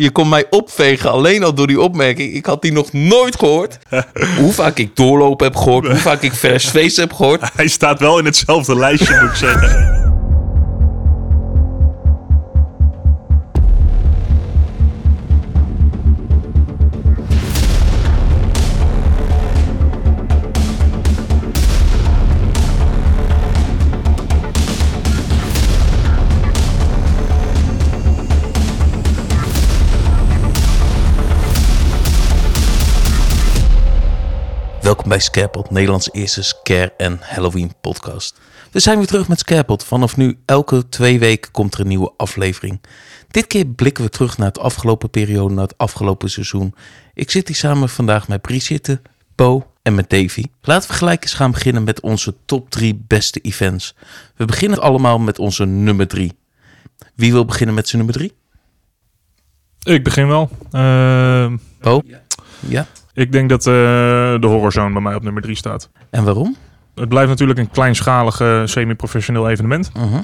Je kon mij opvegen alleen al door die opmerking. Ik had die nog nooit gehoord. Hoe vaak ik doorlopen heb gehoord. Hoe vaak ik vers feest heb gehoord. Hij staat wel in hetzelfde lijstje, moet ik zeggen. Welkom bij Scarepot, Nederlands eerste Scare en Halloween podcast. We zijn weer terug met Scarepot. Vanaf nu elke twee weken komt er een nieuwe aflevering. Dit keer blikken we terug naar het afgelopen periode, naar het afgelopen seizoen. Ik zit hier samen vandaag met Brigitte, Bo en met Davy. Laten we gelijk eens gaan beginnen met onze top 3 beste events. We beginnen allemaal met onze nummer 3. Wie wil beginnen met zijn nummer 3? Ik begin wel. Uh, Bo? Ja. Ik denk dat uh, de Horrorzone bij mij op nummer 3 staat. En waarom? Het blijft natuurlijk een kleinschalig semi-professioneel evenement. Uh -huh.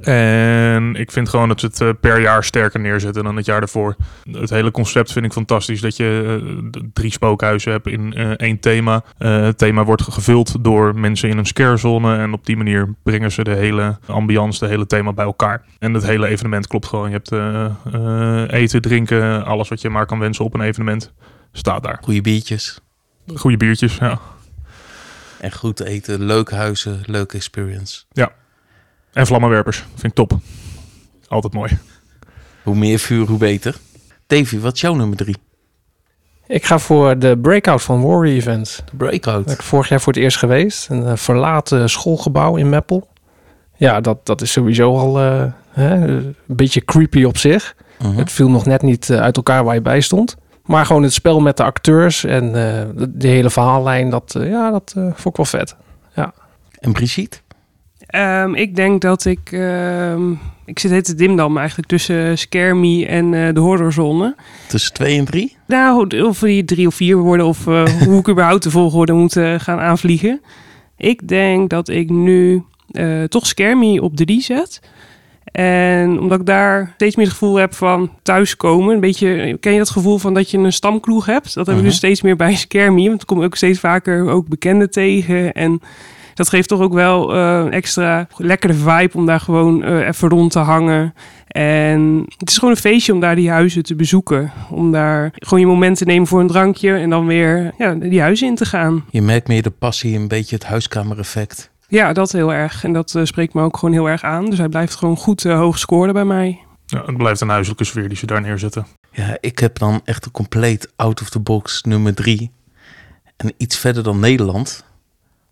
En ik vind gewoon dat ze het uh, per jaar sterker neerzetten dan het jaar daarvoor. Het hele concept vind ik fantastisch. Dat je uh, drie spookhuizen hebt in één thema. het thema wordt gevuld door mensen in een scarezone. En op die manier brengen ze de hele ambiance, de hele thema bij elkaar. En het hele evenement klopt gewoon. Je hebt eten, drinken, alles wat je maar kan wensen op een evenement. Staat daar. Goede biertjes. Goede biertjes, ja. En goed eten, leuke huizen, leuke experience. Ja. En vlammenwerpers. Vind ik top. Altijd mooi. Hoe meer vuur, hoe beter. Davy, wat is jouw nummer drie? Ik ga voor de breakout van Warrior Events. De breakout? Ben ik vorig jaar voor het eerst geweest. Een verlaten schoolgebouw in Meppel. Ja, dat, dat is sowieso al uh, hè, een beetje creepy op zich. Uh -huh. Het viel nog net niet uit elkaar waar je bij stond. Maar gewoon het spel met de acteurs en uh, de, de, hele verhaallijn, dat, uh, ja, dat uh, vond ik wel vet. Ja. En Brigitte? Um, ik denk dat ik... Um, ik zit het dimdam eigenlijk tussen Me en de horrorzone. Tussen twee en drie? Nou, of die drie of vier worden of hoe ik überhaupt de volgorde moet gaan aanvliegen. Ik denk dat ik nu toch Me op drie zet. En omdat ik daar steeds meer het gevoel heb van thuiskomen. Een beetje, ken je dat gevoel van dat je een stamkroeg hebt? Dat heb ik uh -huh. dus steeds meer bij Me. Want dan kom ik ook steeds vaker ook bekenden tegen. En dat geeft toch ook wel uh, een extra lekkere vibe om daar gewoon uh, even rond te hangen. En het is gewoon een feestje om daar die huizen te bezoeken. Om daar gewoon je moment te nemen voor een drankje en dan weer ja, die huizen in te gaan. Je merkt meer de passie, een beetje het huiskamereffect. Ja, dat heel erg. En dat uh, spreekt me ook gewoon heel erg aan. Dus hij blijft gewoon goed uh, hoog scoren bij mij. Ja, het blijft een huiselijke sfeer die ze daar neerzetten. Ja, ik heb dan echt een compleet out-of-the-box nummer drie. En iets verder dan Nederland.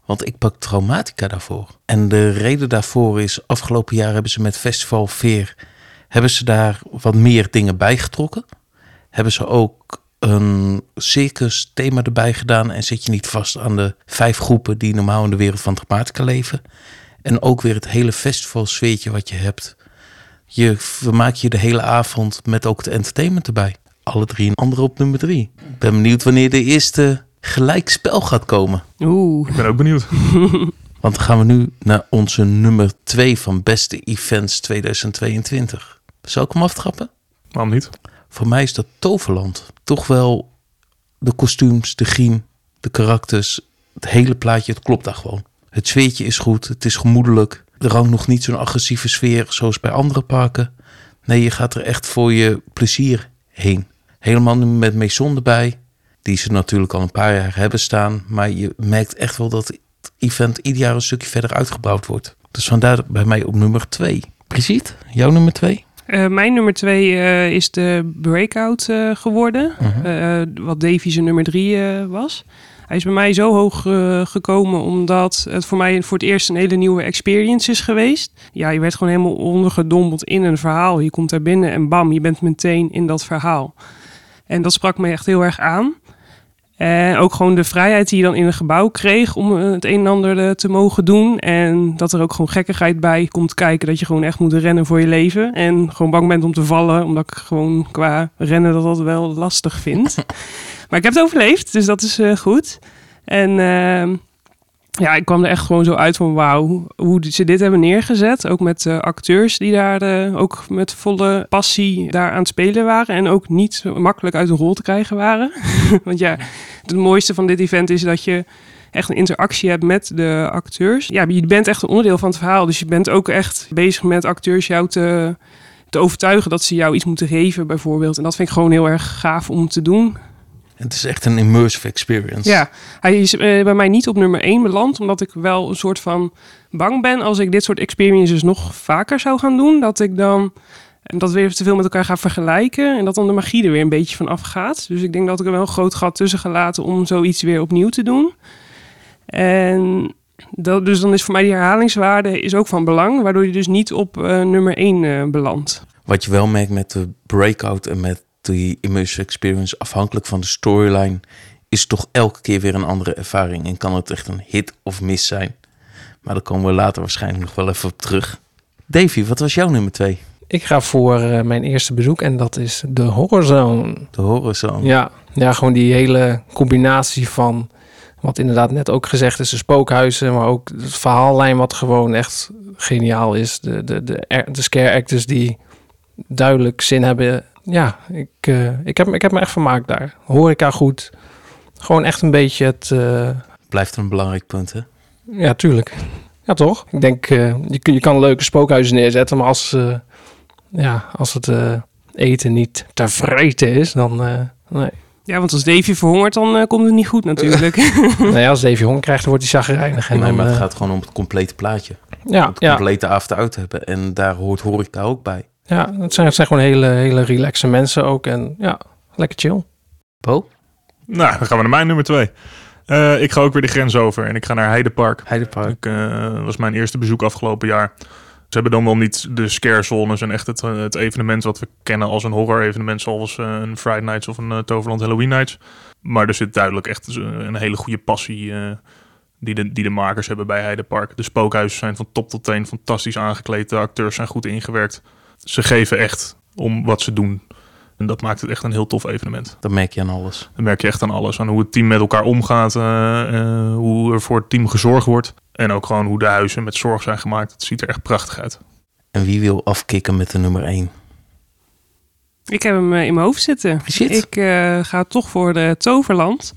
Want ik pak Traumatica daarvoor. En de reden daarvoor is, afgelopen jaar hebben ze met Festival Veer... hebben ze daar wat meer dingen bijgetrokken. Hebben ze ook een circus thema erbij gedaan en zit je niet vast aan de vijf groepen die normaal in de wereld van Dramatica leven. En ook weer het hele festival sfeertje wat je hebt. Je vermaakt je de hele avond met ook het entertainment erbij. Alle drie een andere op nummer drie. Ik ben benieuwd wanneer de eerste gelijkspel gaat komen. Oeh. Ik ben ook benieuwd. Want dan gaan we nu naar onze nummer twee van beste events 2022. Zal ik hem aftrappen? Waarom niet? Voor mij is dat Toverland. Toch wel de kostuums, de griem, de karakters, het hele plaatje, het klopt daar gewoon. Het sfeertje is goed, het is gemoedelijk. Er hangt nog niet zo'n agressieve sfeer zoals bij andere parken. Nee, je gaat er echt voor je plezier heen. Helemaal nu met Maison erbij, die ze natuurlijk al een paar jaar hebben staan. Maar je merkt echt wel dat het event ieder jaar een stukje verder uitgebouwd wordt. Dus vandaar bij mij op nummer twee. Precies, jouw nummer twee? Uh, mijn nummer twee uh, is de Breakout uh, geworden. -huh. wat Davy zijn nummer drie was. Hij is bij mij zo hoog gekomen omdat het voor mij voor het eerst een hele nieuwe experience is geweest. Ja, je werd gewoon helemaal ondergedompeld in een verhaal. Je komt daar binnen en bam, je bent meteen in dat verhaal. En dat sprak me echt heel erg aan. En ook gewoon de vrijheid die je dan in een gebouw kreeg om het een en ander te mogen doen. En dat er ook gewoon gekkigheid bij komt kijken. Dat je gewoon echt moet rennen voor je leven. En gewoon bang bent om te vallen. Omdat ik gewoon qua rennen dat dat wel lastig vind. maar ik heb het overleefd, dus dat is uh, goed. En uh, ja, ik kwam er echt gewoon zo uit van wauw, hoe ze dit hebben neergezet. Ook met uh, acteurs die daar uh, ook met volle passie daar aan het spelen waren. En ook niet makkelijk uit een rol te krijgen waren. Want ja, het mooiste van dit event is dat je echt een interactie hebt met de acteurs. Ja, je bent echt een onderdeel van het verhaal. Dus je bent ook echt bezig met acteurs jou te overtuigen dat ze jou iets moeten geven, bijvoorbeeld. En dat vind ik gewoon heel erg gaaf om te doen. Het is echt een immersive experience. Ja, hij is eh, bij mij niet op nummer 1 beland, omdat ik wel een soort van bang ben als ik dit soort experiences nog vaker zou gaan doen, dat ik dan dat weer te veel met elkaar ga vergelijken en dat dan de magie er weer een beetje van afgaat. Dus ik denk dat ik er wel een groot gat tussen gelaten om zoiets weer opnieuw te doen. En dat, dus dan is voor mij die herhalingswaarde is ook van belang, waardoor je dus niet op uh, nummer 1 uh, belandt. Wat je wel merkt met de breakout en met die immersive experience, afhankelijk van de storyline, is toch elke keer weer een andere ervaring. En kan het echt een hit of miss zijn. Maar daar komen we later waarschijnlijk nog wel even op terug. Davy, wat was jouw nummer 2? Ik ga voor uh, mijn eerste bezoek en dat is de Horrorzone. De Horrorzone. Ja, ja, gewoon die hele combinatie van wat inderdaad net ook gezegd is, de spookhuizen, maar ook het verhaallijn wat gewoon echt geniaal is. De, de, de, de scare actors die duidelijk zin hebben. Ja, ik, uh, ik, heb, ik heb me echt vermaakt daar. Horeca goed. Gewoon echt een beetje het... Uh... Blijft een belangrijk punt, hè? Ja, tuurlijk. Ja, toch? Ik denk, uh, je, je kan leuke spookhuizen neerzetten, maar als, ja, als het eten niet te vreten is, dan... nee. Ja, want als Davy verhongert, dan uh, komt het niet goed natuurlijk. nou ja, als Davy honger krijgt, dan wordt hij zagrijnig. En nee, maar het gaat gewoon om het complete plaatje. Ja, om het complete ja. avond uit hebben. En daar hoort horeca ook bij. Ja, het zijn, het zijn gewoon hele, hele relaxe mensen ook. En ja, lekker chill. Bo? Nou, dan gaan we naar mijn nummer twee. Uh, ik ga ook weer de grens over en ik ga naar Heidepark. Heidepark. Ik, uh, was mijn eerste bezoek afgelopen jaar. Ze hebben dan wel niet de scare zones en echt het, het evenement wat we kennen als een horror evenement, zoals uh, een Friday Nights of een uh, Toverland Halloween Nights. Maar er zit duidelijk echt een hele goede passie uh, die, de, die de makers hebben bij Heidepark. De spookhuizen zijn van top tot teen fantastisch aangekleed, de acteurs zijn goed ingewerkt. Ze geven echt om wat ze doen. En dat maakt het echt een heel tof evenement. Dat merk je aan alles. Dat merk je echt aan alles. Aan hoe het team met elkaar omgaat. Uh, uh, hoe er voor het team gezorgd wordt. En ook gewoon hoe de huizen met zorg zijn gemaakt. Het ziet er echt prachtig uit. En wie wil afkicken met de nummer 1? Ik heb hem in mijn hoofd zitten. Shit. Ik uh, ga toch voor de Toverland.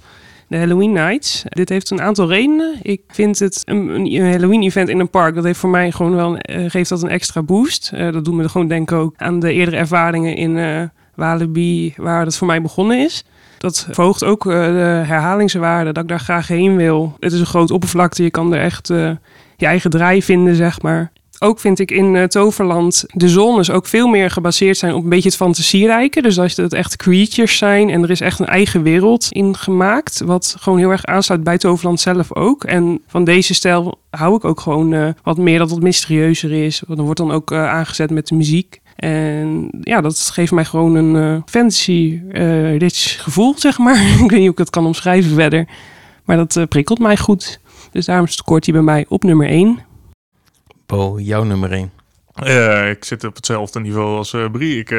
De Halloween Nights. Dit heeft een aantal redenen. Ik vind het een, een Halloween-event in een park. Dat heeft voor mij gewoon wel een, geeft dat een extra boost. dat doet me gewoon denken ook aan de eerdere ervaringen in Walibi, waar dat voor mij begonnen is. Dat verhoogt ook uh, de herhalingswaarde, dat ik daar graag heen wil. Het is een groot oppervlakte, je kan er echt uh, je eigen draai vinden, zeg maar. Ook vind ik in uh, Toverland de zones ook veel meer gebaseerd zijn op een beetje het fantasierijke. Dus dat het echt creatures zijn en er is echt een eigen wereld in gemaakt. Wat gewoon heel erg aansluit bij Toverland zelf ook. En van deze stijl hou ik ook gewoon wat meer dat het mysterieuzer is. Dan wordt dan ook aangezet met de muziek. En ja, dat geeft mij gewoon een uh, fantasy uh, rich gevoel, zeg maar. ik weet niet hoe ik het kan omschrijven verder. Maar dat prikkelt mij goed. Dus daarom scoort hij bij mij op nummer 1. Bo, jouw nummer 1. Uh, ik zit op hetzelfde niveau als Brie. Ik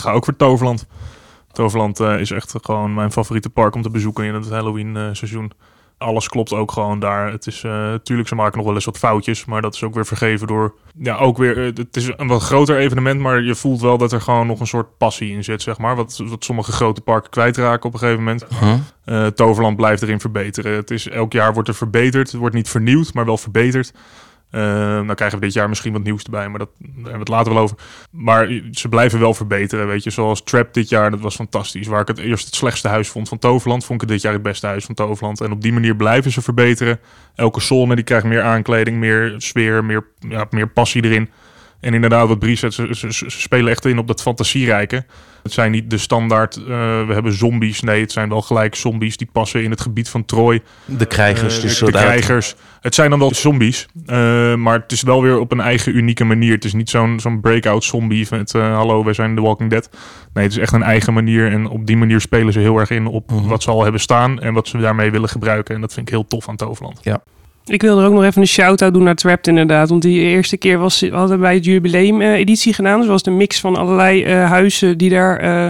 ga ook voor Toverland. Toverland is echt gewoon mijn favoriete park om te bezoeken in het Halloween seizoen alles klopt ook gewoon daar. Het is natuurlijk, uh, ze maken nog wel eens wat foutjes, maar dat is ook weer vergeven door. Ja, ook weer. Uh, het is een wat groter evenement, maar je voelt wel dat er gewoon nog een soort passie in zit, zeg maar. Wat, wat sommige grote parken kwijtraken op een gegeven moment. Huh? Uh, Toverland blijft erin verbeteren. Het is, elk jaar wordt er verbeterd. Het wordt niet vernieuwd, maar wel verbeterd. Uh, nou krijgen we dit jaar misschien wat nieuws erbij, maar dat, daar hebben we het later wel over. Maar ze blijven wel verbeteren, weet je. Zoals Trap dit jaar, dat was fantastisch. Waar ik het eerst het slechtste huis vond van Toverland, vond ik dit jaar het beste huis van Toverland. En op die manier blijven ze verbeteren. Elke zone die krijgt meer aankleding, meer sfeer, meer, ja, meer passie erin. En inderdaad, wat Brie zegt, ze, ze, ze, spelen echt in op dat fantasierijke. Het zijn niet de standaard, uh, we hebben zombies. Nee, het zijn wel gelijk zombies die passen in het gebied van Troy. De krijgers, uh, dus de, de krijgers. Het zijn dan wel zombies, uh, maar het is wel weer op een eigen unieke manier. Het is niet zo'n zo'n breakout zombie met hallo, wij zijn The Walking Dead. Nee, het is echt een eigen manier en op die manier spelen ze heel erg in op Mhm. wat ze al hebben staan en wat ze daarmee willen gebruiken. En dat vind ik heel tof aan Toverland. Ja. Ik wil er ook nog even een shout-out doen naar Trapped inderdaad. Want die eerste keer was, we hadden wij het jubileum uh, editie gedaan. Dus was de mix van allerlei uh, huizen die daar uh,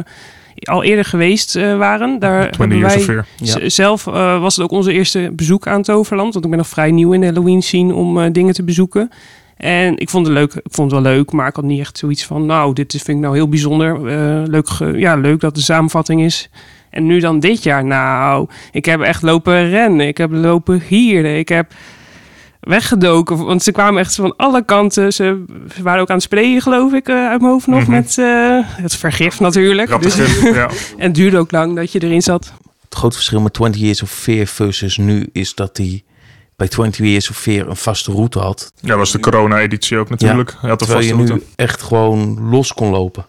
al eerder geweest eh, waren. Daar 20 hebben years wij. Ja. Zelf eh, was het ook onze eerste bezoek aan Toverland. Want ik ben nog vrij nieuw in de Halloween scene om eh, dingen te bezoeken. En ik vond het leuk. Ik vond het wel leuk, maar ik had niet echt zoiets van... nou, dit vind ik nou heel bijzonder. Eh, leuk, ja, leuk dat de samenvatting is. En nu dan dit jaar, nou, ik heb echt lopen rennen. Ik heb lopen gieren. Ik heb weggedoken. Want ze kwamen echt van alle kanten. Ze, ze waren ook aan het sprayen, geloof ik, eh, uit mijn hoofd nog. Mhm. Met eh, het vergif natuurlijk. Dus, ja. en het duurde ook lang dat je erin zat. Het grote verschil met 20 Years of Fear versus nu is dat hij bij 20 Years of Fear een vaste route had. ja, was de corona-editie ook natuurlijk. Hij had een Terwijl vaste je route. nu echt gewoon los kon lopen.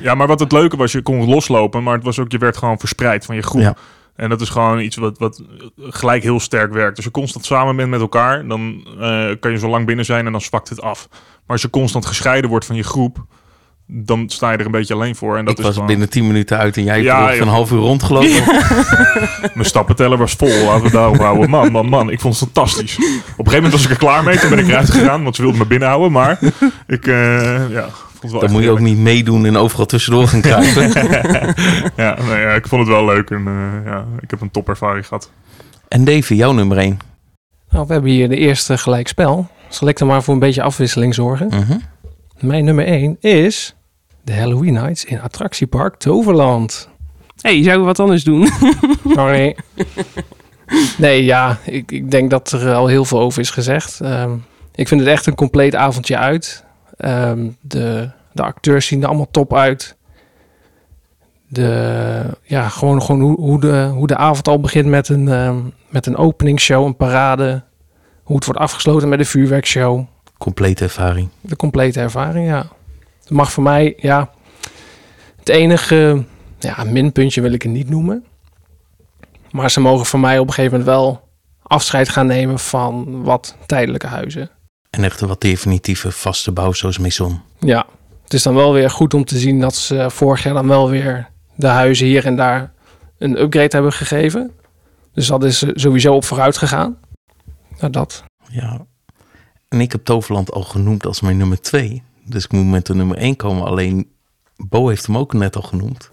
Ja, maar wat het leuke was, je kon loslopen, maar het was ook, je werd gewoon verspreid van je groep. Ja. En dat is gewoon iets wat, wat gelijk heel sterk werkt. Als je constant samen bent met elkaar, dan eh, kan je zo lang binnen zijn en dan zwakt het af. Maar als je constant gescheiden wordt van je groep, dan sta je er een beetje alleen voor. En dat ik is was gewoon... binnen 10 minuten uit en jij hebt Ja, een half uur rondgelopen. Mijn stappenteller was vol. Laten we daarop houden. Man, man, man. Ik vond het fantastisch. Op een gegeven moment was ik er klaar mee. Toen ben ik eruit gegaan, want ze wilden me binnenhouden. Maar ik eh, ja, vond het wel Dan moet je ook niet meedoen en overal tussendoor gaan kruipen. Ja, nee, ja, ik vond het wel leuk. En eh, ja, ik heb een topervaring gehad. en Davy, jouw nummer 1. Nou, we hebben hier de eerste gelijkspel. Zal ik dan maar voor een beetje afwisseling zorgen? Mhm. Mijn nummer 1 is de Halloween Nights in attractiepark Toverland. hey, zou ik wat anders doen? Sorry. nee, ja, ik, ik denk dat er al heel veel over is gezegd. Ehm, ik vind het echt een compleet avondje uit. Ehm, de, de acteurs zien er allemaal top uit. De, ja, gewoon, gewoon hoe, hoe, de, hoe de avond al begint met een, ehm, met een openingsshow, een parade. Hoe het wordt afgesloten met een vuurwerkshow. Complete ervaring. De complete ervaring, ja. Het mag voor mij, ja... Het enige ja, minpuntje wil ik het niet noemen. Maar ze mogen voor mij op een gegeven moment wel afscheid gaan nemen van wat tijdelijke huizen. En echt een wat definitieve vaste bouw zoals Maison. Ja, het is dan wel weer goed om te zien dat ze vorig jaar dan wel weer de huizen hier en daar een upgrade hebben gegeven. Dus dat is eh, sowieso op vooruit gegaan. Nou, dat. Ja. En ik heb Toverland al genoemd als mijn nummer 2. Dus ik moet met de nummer 1 komen. Alleen Bo heeft hem ook net al genoemd.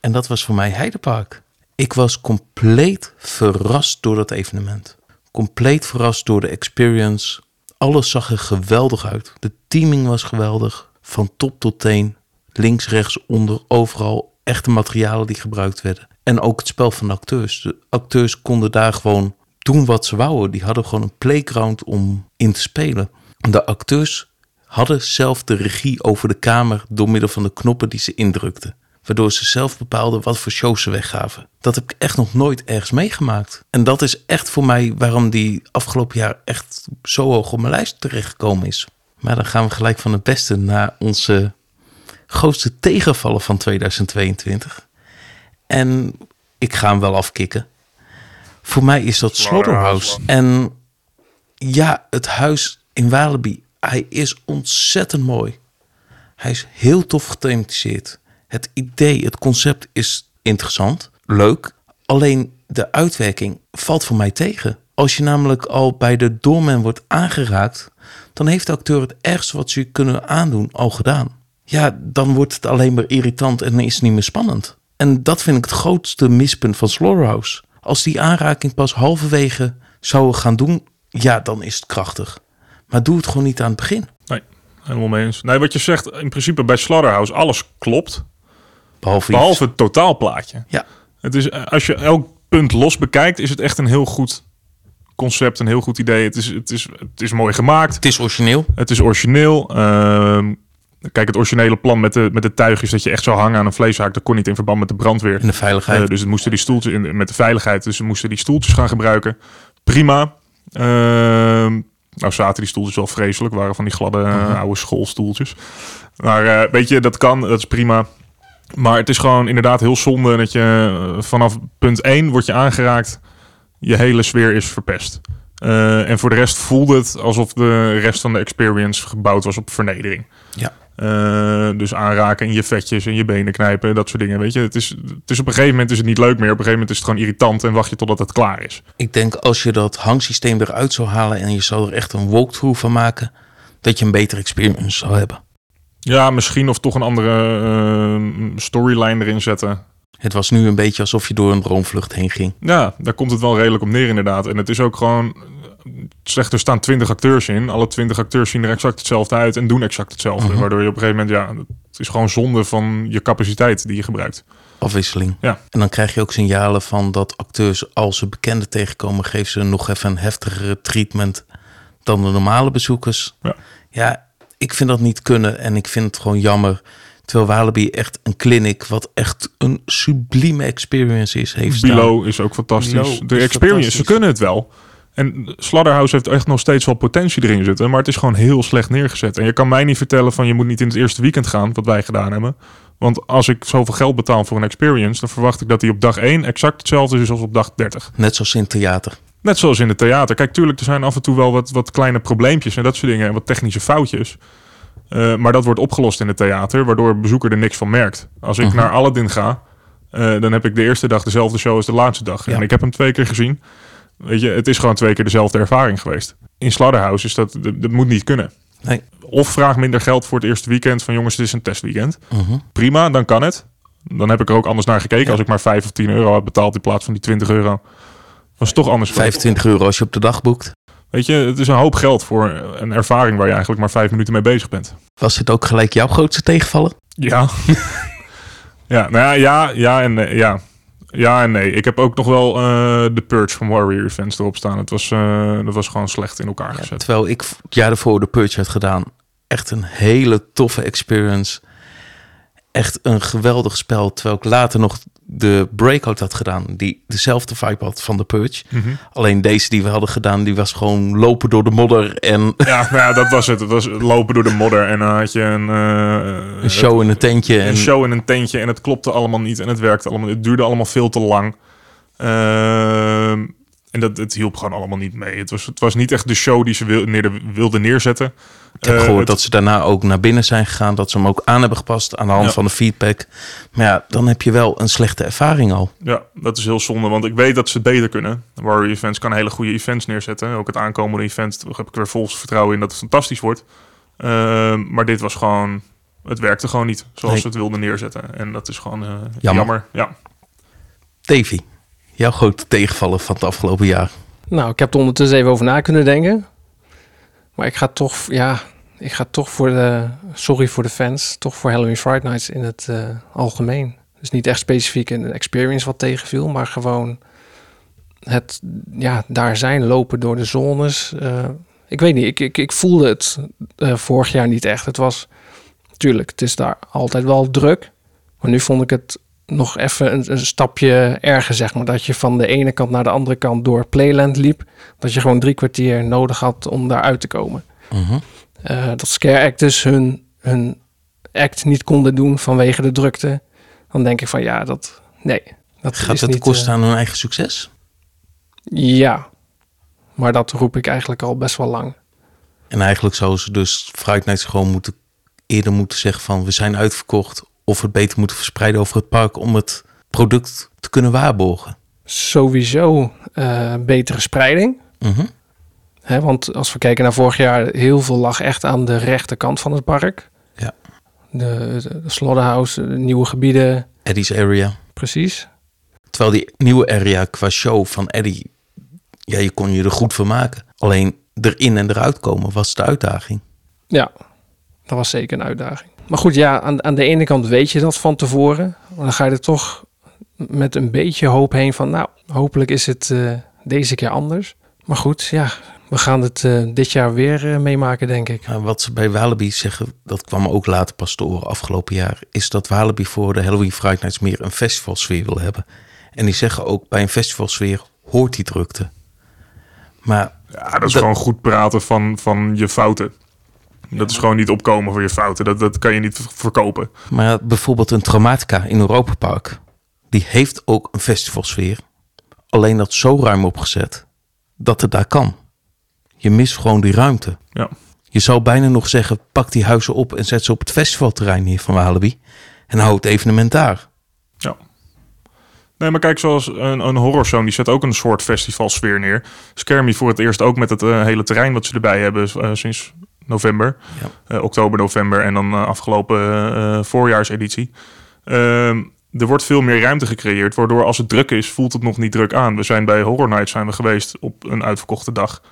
En dat was voor mij Heidepark. Ik was compleet verrast door dat evenement. Compleet verrast door de experience. Alles zag er geweldig uit. De teaming was geweldig. Van top tot teen. Links, rechts, onder, overal. Echte materialen die gebruikt werden. En ook het spel van de acteurs. De acteurs konden daar gewoon doen wat ze wouden. Die hadden gewoon een playground om in te spelen. De acteurs hadden zelf de regie over de kamer door middel van de knoppen die ze indrukten. Waardoor ze zelf bepaalden wat voor shows ze weggaven. Dat heb ik echt nog nooit ergens meegemaakt. En dat is echt voor mij waarom die afgelopen jaar echt zo hoog op mijn lijst terechtgekomen is. Maar dan gaan we gelijk van het beste naar onze grootste tegenvallen van 2022. En ik ga hem wel afkicken. Voor mij is dat Slaughterhouse. En ja, het huis in Walibi, hij is ontzettend mooi. Hij is heel tof gethematiseerd. Het idee, het concept is interessant, leuk. Alleen de uitwerking valt voor mij tegen. Als je namelijk al bij de doorman wordt aangeraakt, dan heeft de acteur het ergste wat ze kunnen aandoen al gedaan. Ja, dan wordt het alleen maar irritant en is het niet meer spannend. En dat vind ik het grootste mispunt van Slaughterhouse. Als die aanraking pas halverwege zouden gaan doen, ja, dan is het krachtig. Maar doe het gewoon niet aan het begin. Nee, helemaal mee eens. Nee, wat je zegt, in principe bij Slaughterhouse, alles klopt. Behalve, Behalve het totaalplaatje. Ja. Het is, eh, als je elk punt los bekijkt, is het echt een heel goed concept, een heel goed idee. Het is, het is, het is mooi gemaakt. Het is origineel. Het is origineel. Ehm, kijk, het originele plan met de, met de tuigjes dat je echt zou hangen aan een vleeshaak, dat kon niet in verband met de brandweer. En de veiligheid. Eh, dus het moesten die stoeltjes in, met de veiligheid. Dus we moesten die stoeltjes gaan gebruiken. Prima. Ehm, nou zaten die stoeltjes wel vreselijk. Waren van die gladde eh, oude schoolstoeltjes. Maar weet je, dat kan. Dat is prima. Maar het is gewoon inderdaad heel zonde dat je eh, vanaf punt 1 wordt je aangeraakt. Je hele sfeer is verpest. Eh, en voor de rest voelde het alsof de rest van de experience gebouwd was op vernedering. Ja. Eh, dus aanraken in je vetjes en je benen knijpen, dat soort dingen. Weet je, het is, het is op een gegeven moment is het niet leuk meer. Op een gegeven moment is het gewoon irritant en wacht je totdat het klaar is. Ik denk als je dat hangsysteem eruit zou halen en je zou er echt een walkthrough van maken, dat je een betere experience zou hebben. Ja, misschien of toch een andere eh, storyline erin zetten. Het was nu een beetje alsof je door een droomvlucht heen ging. Ja, daar komt het wel redelijk op neer inderdaad. En het is ook gewoon... Slecht, er staan twintig acteurs in. Alle twintig acteurs zien er exact hetzelfde uit en doen exact hetzelfde. Mhm. Waardoor je op een gegeven moment, ja, het is gewoon zonde van je capaciteit die je gebruikt. Afwisseling. Ja. En dan krijg je ook signalen van dat acteurs, als ze bekenden tegenkomen, geven ze nog even een heftigere treatment dan de normale bezoekers. Ja. ja, ik vind dat niet kunnen en ik vind het gewoon jammer. Terwijl Walibi echt een clinic, wat echt een sublieme experience is, heeft staan. Bilo is ook fantastisch. Bilo de experience, fantastisch. ze kunnen het wel. En Slaughterhouse heeft echt nog steeds wel potentie erin zitten. Maar het is gewoon heel slecht neergezet. En je kan mij niet vertellen van je moet niet in het eerste weekend gaan, wat wij gedaan hebben. Want als ik zoveel geld betaal voor een experience, dan verwacht ik dat die op dag 1 exact hetzelfde is als op dag 30. Net zoals in theater. Net zoals in het theater. Kijk, tuurlijk, er zijn af en toe wel wat, wat kleine probleempjes en dat soort dingen. En wat technische foutjes. Eh, maar dat wordt opgelost in het theater, waardoor de bezoeker er niks van merkt. Als ik Mhm. naar Aladdin ga, eh, dan heb ik de eerste dag dezelfde show als de laatste dag. Ja. En ik heb hem twee keer gezien. Weet je, het is gewoon twee keer dezelfde ervaring geweest. In Slaughterhouse is dat, dat, dat moet niet kunnen. Nee. Of vraag minder geld voor het eerste weekend van jongens, het is een testweekend. Mhm. Prima, dan kan het. Dan heb ik er ook anders naar gekeken. Ja. Als ik maar 5 of 10 euro heb betaald in plaats van die 20 euro. Was toch anders. geweest. 25 euro als je op de dag boekt. Weet je, het is een hoop geld voor een ervaring waar je eigenlijk maar vijf minuten mee bezig bent. Was dit ook gelijk jouw grootste tegenvallen? Ja. ja, nou ja, ja, ja en nee, ja. Ja en nee. Ik heb ook nog wel eh, de Purge van Warrior Events erop staan. Het was, eh, dat was gewoon slecht in elkaar Ja, gezet. terwijl ik het jaar ervoor de Purge had gedaan. Echt een hele toffe experience. Echt een geweldig spel. Terwijl ik later nog de Breakout had gedaan. Die dezelfde vibe had van de Purge. Mhm. Alleen deze die we hadden gedaan, die was gewoon lopen door de modder. En Ja, nou ja, dat was het. Het was lopen door de modder en dan had je een, eh, een show in een tentje. een En show in een tentje en het klopte allemaal niet en het werkte allemaal. Het duurde allemaal veel te lang. Ehm, en dat het hielp gewoon allemaal niet mee. Het was, het was niet echt de show die ze wil, neer, wilden neerzetten. Ik heb Eh, gehoord het- dat ze daarna ook naar binnen zijn gegaan. Dat ze hem ook aan hebben gepast aan de hand Ja. van de feedback. Maar ja, dan heb je wel een slechte ervaring al. Ja, dat is heel zonde, want ik weet dat ze het beter kunnen. Warrior Events kan hele goede events neerzetten. Ook het aankomende event daar heb ik weer vol vertrouwen in dat het fantastisch wordt. Ehm, maar dit was gewoon, het werkte gewoon niet zoals Nee. ze het wilden neerzetten. En dat is gewoon eh, Jammer. jammer. Ja. Davy, jouw grote tegenvallen van het afgelopen jaar. Nou, ik heb er ondertussen even over na kunnen denken. Maar ik ga toch, ja, ik ga toch voor de, sorry voor de fans, toch voor Halloween Friday Nights in het eh, algemeen. Dus niet echt specifiek een experience wat tegenviel, maar gewoon het, ja, daar zijn, lopen door de zones. eh, ik weet niet, ik, ik, ik voelde het eh, vorig jaar niet echt. Het was, tuurlijk, het is daar altijd wel druk. Maar nu vond ik het nog even een, stapje erger, zeg maar. Dat je van de ene kant naar de andere kant door Playland liep. Dat je gewoon drie kwartier nodig had om daar uit te komen. Mhm. Eh, dat Scare Actors hun, hun act niet konden doen vanwege de drukte. Dan denk ik van ja, dat... Nee. Dat Gaat het niet, kosten eh, aan hun eigen succes? ja. Maar dat roep ik eigenlijk al best wel lang. En eigenlijk zouden ze dus Friday Nights gewoon moeten, eerder moeten zeggen van we zijn uitverkocht. Of het beter moeten verspreiden over het park om het product te kunnen waarborgen. Sowieso eh, betere spreiding. Mhm. Hè, want als we kijken naar vorig jaar, heel veel lag echt aan de rechterkant van het park. Ja. De, de, de Slaughterhouse, de nieuwe gebieden, Eddie's Area. precies. Terwijl die nieuwe area qua show van Eddie, ja, je kon je er goed van maken. Alleen erin en eruit komen was de uitdaging. Ja, dat was zeker een uitdaging. Maar goed, ja, aan, aan de ene kant weet je dat van tevoren. Maar dan ga je er toch met een beetje hoop heen van, nou, hopelijk is het eh, deze keer anders. Maar goed, ja, we gaan het eh, dit jaar weer eh, meemaken, denk ik. Maar wat ze bij Walibi zeggen, dat kwam ook later pas te horen afgelopen jaar, is dat Walibi voor de Halloween Friday Nights meer een festivalsfeer wil hebben. En die zeggen ook bij een festivalsfeer hoort die drukte. Maar Ja, dat is Dat- gewoon goed praten van, van je fouten. Dat is gewoon niet opkomen voor je fouten. Dat, dat kan je niet verkopen. Maar bijvoorbeeld een Traumatica in Europa Park, die heeft ook een festivalsfeer. Alleen dat zo ruim opgezet dat het daar kan. Je mist gewoon die ruimte. Ja. Je zou bijna nog zeggen, pak die huizen op en zet ze op het festivalterrein hier van Walibi. En hou het evenement daar. Ja. Nee, maar kijk, zoals een, een horrorzone, die zet ook een soort festivalsfeer neer. Me voor het eerst ook met het eh, hele terrein wat ze erbij hebben eh, sinds november. Ja. Eh, oktober, november en dan afgelopen voorjaarseditie. Ehm, er wordt veel meer ruimte gecreëerd, waardoor als het druk is, voelt het nog niet druk aan. We zijn bij Horror Nights zijn we geweest op een uitverkochte dag.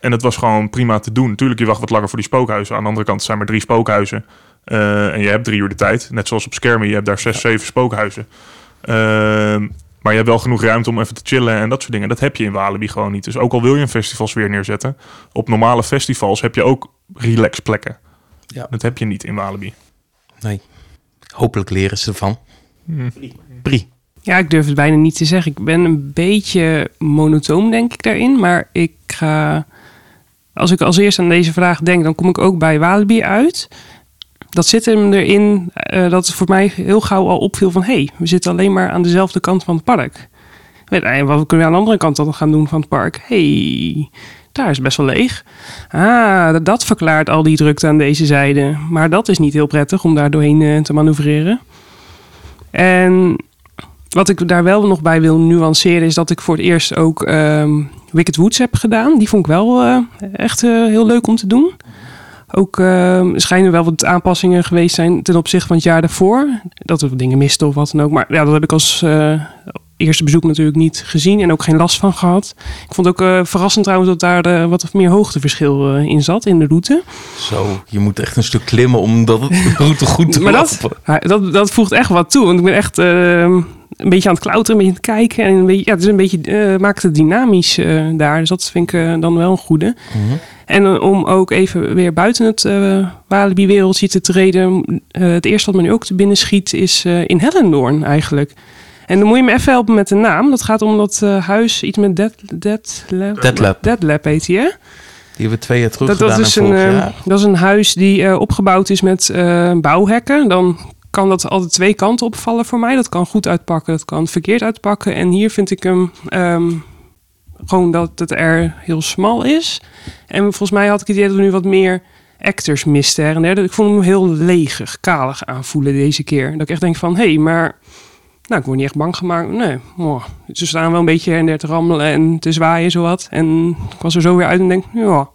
En het was gewoon prima te doen. Tuurlijk, je wacht wat langer voor die spookhuizen. Aan de andere kant zijn er drie spookhuizen. Uh, en je hebt drie uur de tijd. Net zoals op Skermen, je hebt daar zes, zeven spookhuizen. Uh, maar je hebt wel genoeg ruimte om even te chillen en dat soort dingen. Dat heb je in Walibi gewoon niet. Dus ook al wil je een festivalsfeer neerzetten, op normale festivals heb je ook relax plekken. Ja. Dat heb je niet in Walibi. Nee. Hopelijk leren ze ervan. Hmm. Brie. Ja, ik durf het bijna niet te zeggen. Ik ben een beetje monotoom, denk ik, daarin. Maar ik ga... Als ik als eerste aan deze vraag denk, dan kom ik ook bij Walibi uit. Dat zit hem erin uh, dat het voor mij heel gauw al opviel van... hé, hey, we zitten alleen maar aan dezelfde kant van het park. En wat kunnen we aan de andere kant dan gaan doen van het park? hey, daar is best wel leeg. Ah, dat verklaart al die drukte aan deze zijde. Maar dat is niet heel prettig om daar doorheen uh, te manoeuvreren. En wat ik daar wel nog bij wil nuanceren is dat ik voor het eerst ook um, Wicked Woods heb gedaan. Die vond ik wel uh, echt uh, heel leuk om te doen. Ook uh, schijnen wel wat aanpassingen geweest zijn ten opzichte van het jaar daarvoor. Dat we dingen misten of wat dan ook. Maar ja, dat heb ik als eerste bezoek natuurlijk niet gezien en ook geen last van gehad. Ik vond ook uh, verrassend trouwens dat daar uh, wat meer hoogteverschil uh, in zat in de route. Zo, je moet echt een stuk klimmen om dat de route goed te maar dat, dat, dat voegt echt wat toe. Want ik ben echt een beetje aan het klauteren, een beetje aan het kijken. En een beetje, ja, het is een beetje, maakt het dynamisch daar. Dus dat vind ik dan wel een goede. Mhm. En om ook even weer buiten het Walibi-wereldje te treden. het eerste wat me nu ook te binnen schiet is in Hellendoorn eigenlijk. En dan moet je me even helpen met de naam. Dat gaat om dat uh, huis, iets met Dead, Dead Lab. Dead Lab. Dead Lab heet hij, hè? Die hebben we twee jaar terug dat, gedaan. Dat is, een, uh, dat is een huis die uh, opgebouwd is met bouwhekken. Dan kan dat altijd twee kanten opvallen voor mij. Dat kan goed uitpakken, dat kan verkeerd uitpakken. En hier vind ik hem um, gewoon dat het er heel smal is. En volgens mij had ik het idee dat we nu wat meer actors misten her en der. Ik vond hem heel leeg, kalig aanvoelen deze keer. Dat ik echt denk van, hé, hey, maar nou, ik word niet echt bang gemaakt. Nee, oh, ze staan wel een beetje en der te rammelen en te zwaaien zowat. En ik was er zo weer uit en denk, ja,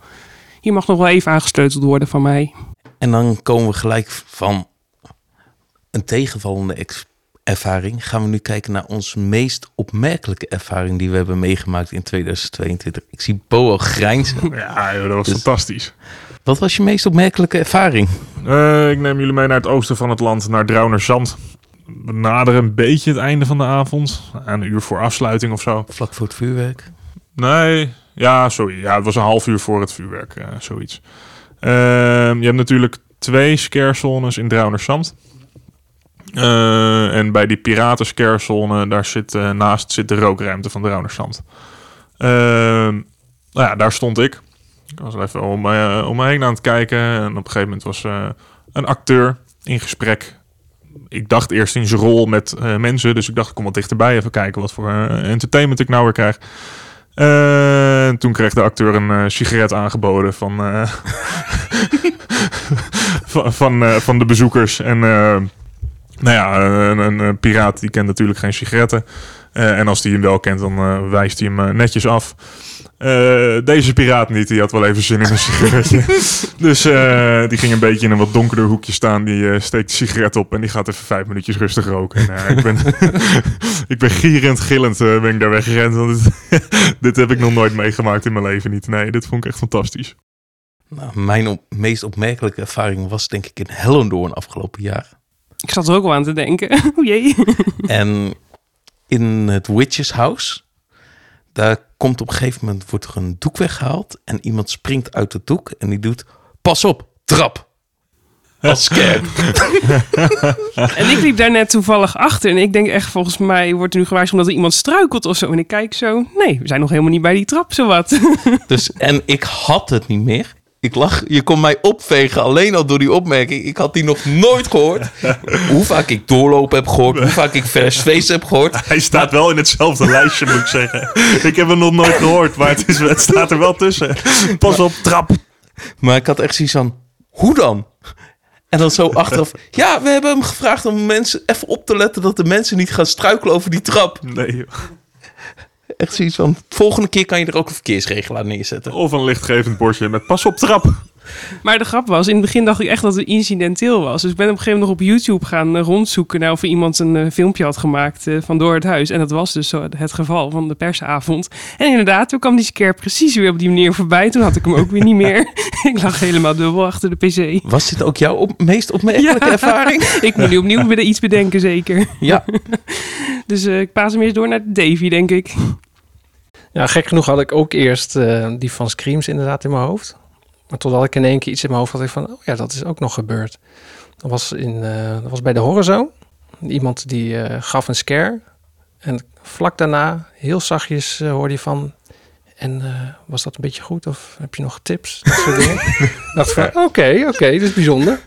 hier mag nog wel even aangesleuteld worden van mij. En dan komen we gelijk van een tegenvallende ervaring. Gaan we nu kijken naar onze meest opmerkelijke ervaring die we hebben meegemaakt in 2022. Ik zie Bo al grijnzen. Ja, dat was dus, fantastisch. Wat was je meest opmerkelijke ervaring? Uh, ik neem jullie mee naar het oosten van het land, naar Draunerzand we naderen een beetje het einde van de avond. Een uur voor afsluiting of zo. Vlak voor het vuurwerk? Nee, ja, sorry. Ja, het was een half uur voor het vuurwerk, uh, zoiets. Uh, je hebt natuurlijk twee scarezones in Draunersand. Uh, en bij die piraten scarezone, daar zit uh, naast zit de rookruimte van Draunersand. nou ja, daar stond ik. Ik was even om, om me heen aan het kijken. En op een gegeven moment was een acteur in gesprek ik dacht eerst in zijn rol met uh, mensen. Dus ik dacht, ik kom wat dichterbij even kijken wat voor uh, entertainment ik nou weer krijg. Uh, toen kreeg de acteur een sigaret aangeboden van, van, van, van, de bezoekers. En nou ja, een, een, piraat die kent natuurlijk geen sigaretten. en als hij hem wel kent, dan wijst hij hem netjes af. Uh, deze piraat niet, die had wel even zin in een sigaretje. dus uh, die ging een beetje in een wat donkerder hoekje staan. Die uh, steekt de sigaret op en die gaat even vijf minuutjes rustig roken. En, ik, ben, ik ben gierend, gillend ben ik daar weggerend. Want dit, dit, heb ik nog nooit meegemaakt in mijn leven niet. Nee, dit vond ik echt fantastisch. Nou, mijn op, meest opmerkelijke ervaring was denk ik in Hellendoorn afgelopen jaar. Ik zat er ook wel aan te denken. o jee. en in het Witches House daar komt op een gegeven moment wordt er een doek weggehaald en iemand springt uit het doek en die doet pas op, trap. Als scare. en ik liep daar net toevallig achter en ik denk echt volgens mij wordt er nu gewaarschuwd omdat er iemand struikelt of zo en ik kijk zo, nee, we zijn nog helemaal niet bij die trap zowat. dus en ik had het niet meer. Ik lach, je kon mij opvegen alleen al door die opmerking. Ik had die nog nooit gehoord. hoe vaak ik doorlopen heb gehoord, hoe vaak ik vers heb gehoord. Hij staat wel in hetzelfde lijstje, moet ik zeggen. Ik heb hem nog nooit gehoord, maar het, is, het staat er wel tussen. Pas op, trap. Maar ik had echt zoiets van, hoe dan? En dan zo achteraf, ja, we hebben hem gevraagd om mensen even op te letten dat de mensen niet gaan struikelen over die trap. Nee, joh. Echt zoiets van, volgende keer kan je er ook een verkeersregelaar neerzetten. Of een lichtgevend bordje met pas op trap. Maar de grap was, in het begin dacht ik echt dat het incidenteel was. Dus ik ben op een gegeven moment nog op YouTube gaan eh, rondzoeken... naar of er iemand een eh, filmpje had gemaakt eh, van Door het Huis. En dat was dus zo het geval van de persavond. En inderdaad, toen kwam die scare precies weer op die manier voorbij. Toen had ik hem ook weer niet meer. ik lag helemaal dubbel achter de pc. Was dit ook jouw op, meest opmerkelijke Ja. ervaring? ik moet nu opnieuw weer iets bedenken, zeker. Ja. Dus ik paas hem eerst door naar Davy, denk ik. Ja, gek genoeg had ik ook eerst eh, die van Screams inderdaad in mijn hoofd. Maar totdat ik in één keer iets in mijn hoofd had, ik van, oh ja, dat is ook nog gebeurd. Dat was, in, eh, dat was bij de Horizon. Iemand die eh, gaf een scare. En vlak daarna, heel zachtjes, hoorde je van... En was dat een beetje goed? Of heb je nog tips? Dat soort dingen. Dacht van, oké, oké, dat is bijzonder.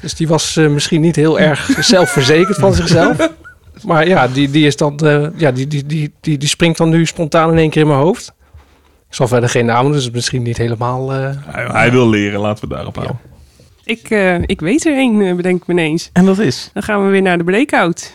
Dus die was misschien niet heel erg zelfverzekerd van zichzelf. Maar ja, die, die, is dan, eh, ja die, die, die, die, die springt dan nu spontaan in één keer in mijn hoofd. Ik zal verder geen naam, dus het is misschien niet helemaal... eh, Hij, hij wil leren, laten we daarop houden. Ik, eh, ik weet er één, eh, bedenk ik me ineens. En dat is? Dan gaan we weer naar de breakout.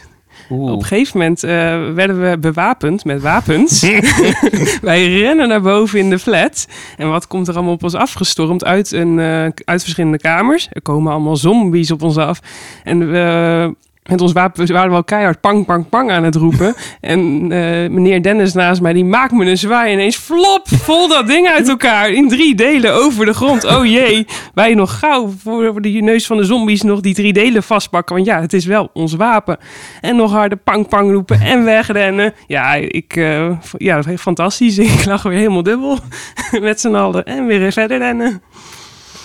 Op een gegeven moment eh, werden we bewapend met wapens. Wij rennen naar boven in de flat. En wat komt er allemaal op ons afgestormd uit, een, eh, uit verschillende kamers? Er komen allemaal zombies op ons af. En we... Met ons wapen waren we al keihard pang, pang, pang aan het roepen. En eh, meneer Dennis naast mij, die maakt me een zwaai. Ineens flop, vol dat ding uit elkaar. In drie delen over de grond. Oh jee, wij nog gauw voor de neus van de zombies nog die drie delen vastpakken. Want ja, het is wel ons wapen. En nog harder pang, pang roepen en wegrennen. Ja, ik, v- ja, fantastisch. Ik lag weer helemaal dubbel met z'n allen. En weer verder rennen.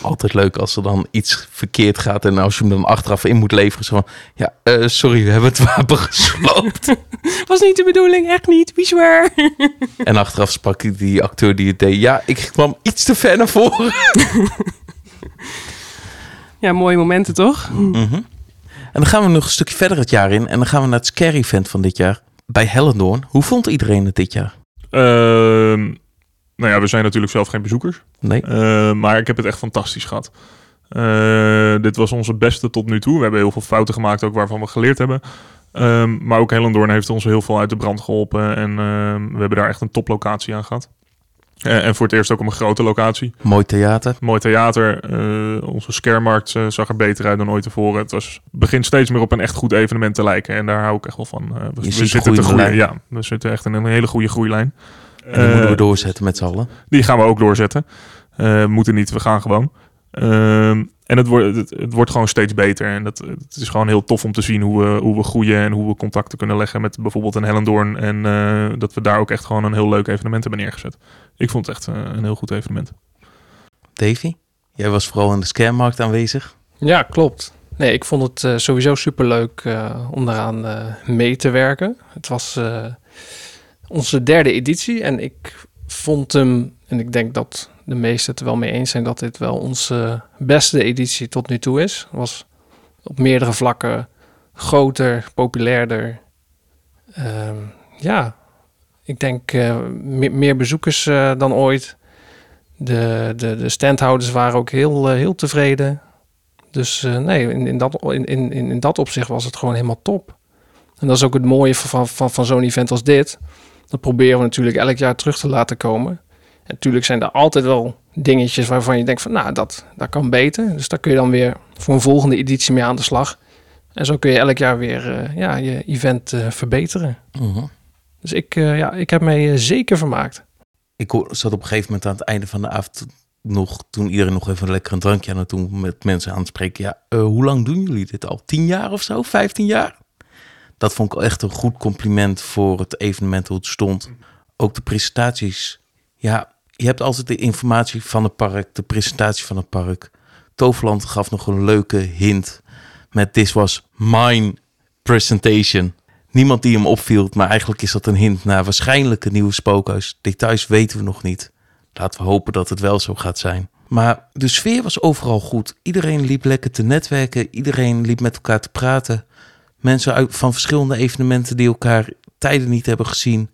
Altijd leuk als er dan iets verkeerd gaat en als je hem dan achteraf in moet leveren. Zo van, ja, eh, sorry, we hebben het wapen gesloopt. Was niet de bedoeling, echt niet. Swear. en achteraf sprak die- die acteur die het deed. Ja, ik kwam iets te ver naar voren. Ja, mooie momenten toch? Mhm. En dan gaan we nog een stukje verder het jaar in. En dan gaan we naar het Scary Event van dit jaar. Bij Hellendoorn. Hoe vond iedereen het dit jaar? Ehm, nou ja, we zijn natuurlijk zelf geen bezoekers. Nee? Eh, maar ik heb het echt fantastisch gehad. Eh, dit was onze beste tot nu toe. We hebben heel veel fouten gemaakt, ook waarvan we geleerd hebben. Ehm, maar ook Hellendoorn heeft ons heel veel uit de brand geholpen. En ehm, we hebben daar echt een toplocatie aan gehad. Eh, en voor het eerst ook op een grote locatie. Mooi theater. Mooi theater. eh, onze scaremarkt zag er beter uit dan ooit tevoren. Het was, begint steeds meer op een echt goed evenement te lijken. En daar hou ik echt wel van. We, zitten te groeien. Ja, we zitten echt in een hele goede groeilijn. En die moeten we Eh, doorzetten met z'n allen. die gaan we ook doorzetten. Eh, moeten niet, we gaan gewoon. Ehm, en het wordt, het, het wordt gewoon steeds beter. En dat, het is gewoon heel tof om te zien hoe we, hoe we groeien en hoe we contacten kunnen leggen met bijvoorbeeld een Hellendoorn. En eh, dat we daar ook echt gewoon een heel leuk evenement hebben neergezet. Ik vond het echt een heel goed evenement. Davy? Jij was vooral in de scaremarkt aanwezig. Ja, klopt. Nee, ik vond het eh, sowieso superleuk eh om daaraan eh, mee te werken. Het was eh, onze derde editie en ik vond hem, en ik denk dat de meesten het er wel mee eens zijn, dat dit wel onze beste editie tot nu toe is. Was op meerdere vlakken groter, populairder. Ehm, ja, ik denk eh, me- meer bezoekers eh, dan ooit. De, de, de standhouders waren ook heel, eh, heel tevreden. Dus nee, in, in, dat, in, in, in dat opzicht was het gewoon helemaal top. En dat is ook het mooie van, van, van zo'n event als dit. Dat proberen we natuurlijk elk jaar terug te laten komen. En natuurlijk zijn er altijd wel dingetjes waarvan je denkt van... nou, dat, dat kan beter. Dus daar kun je dan weer voor een volgende editie mee aan de slag. En zo kun je elk jaar weer eh, ja, je event eh, verbeteren. Mhm. Dus ik, eh, ja, ik heb mij zeker vermaakt. Ik hoor- zat op een gegeven moment aan het einde van de avond nog, toen iedereen nog even lekker een drankje aan het doen met mensen aan het spreken. Ja, hoe lang doen jullie dit al? Tien jaar of zo? Vijftien jaar? Dat vond ik echt een goed compliment voor het evenement hoe het stond. Ook de presentaties. Ja, je hebt altijd de informatie van het park, de presentatie van het park. Toverland gaf nog een leuke hint met This was mine presentation. Niemand die hem opviel, maar eigenlijk is dat een hint naar waarschijnlijk een nieuwe spookhuis. Details weten we nog niet. Laten we hopen dat het wel zo gaat zijn. Maar de sfeer was overal goed. Iedereen liep lekker te netwerken. Iedereen liep met elkaar te praten. Mensen uit, van verschillende evenementen die elkaar tijden niet hebben gezien.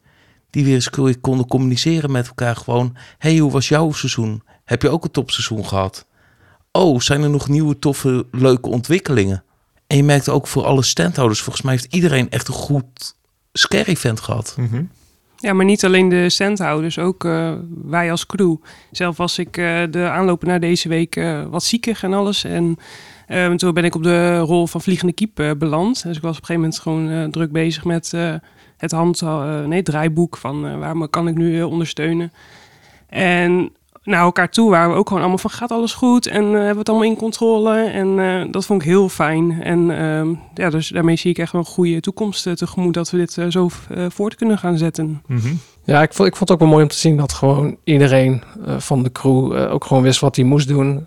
Die weer eens ko- konden communiceren met elkaar. Gewoon, hey, hoe was jouw seizoen? Heb je ook een topseizoen gehad? Oh, zijn er nog nieuwe toffe, leuke ontwikkelingen? En je merkte ook voor alle standhouders, volgens mij heeft iedereen echt een goed scare event gehad. Ja, maar niet alleen de standhouders, ook uh, wij als crew. Zelf was ik uh, de aanlopen naar deze week uh, wat ziekig en alles. En toen ben ik op de rol van vliegende kiep beland. Dus ik was op een gegeven moment gewoon druk bezig met het hand, nee, het draaiboek van waar kan ik nu ondersteunen. En naar elkaar toe waren we ook gewoon allemaal van gaat alles goed en uh, hebben we het allemaal in controle. En uh, dat vond ik heel fijn. En uh, ja, dus daarmee zie ik echt wel een goede toekomst tegemoet dat we dit zo voort kunnen gaan zetten. Mm -hmm. Ja, ik vond, ik vond het ook wel mooi om te zien dat gewoon iedereen van de crew ook gewoon wist wat hij moest doen.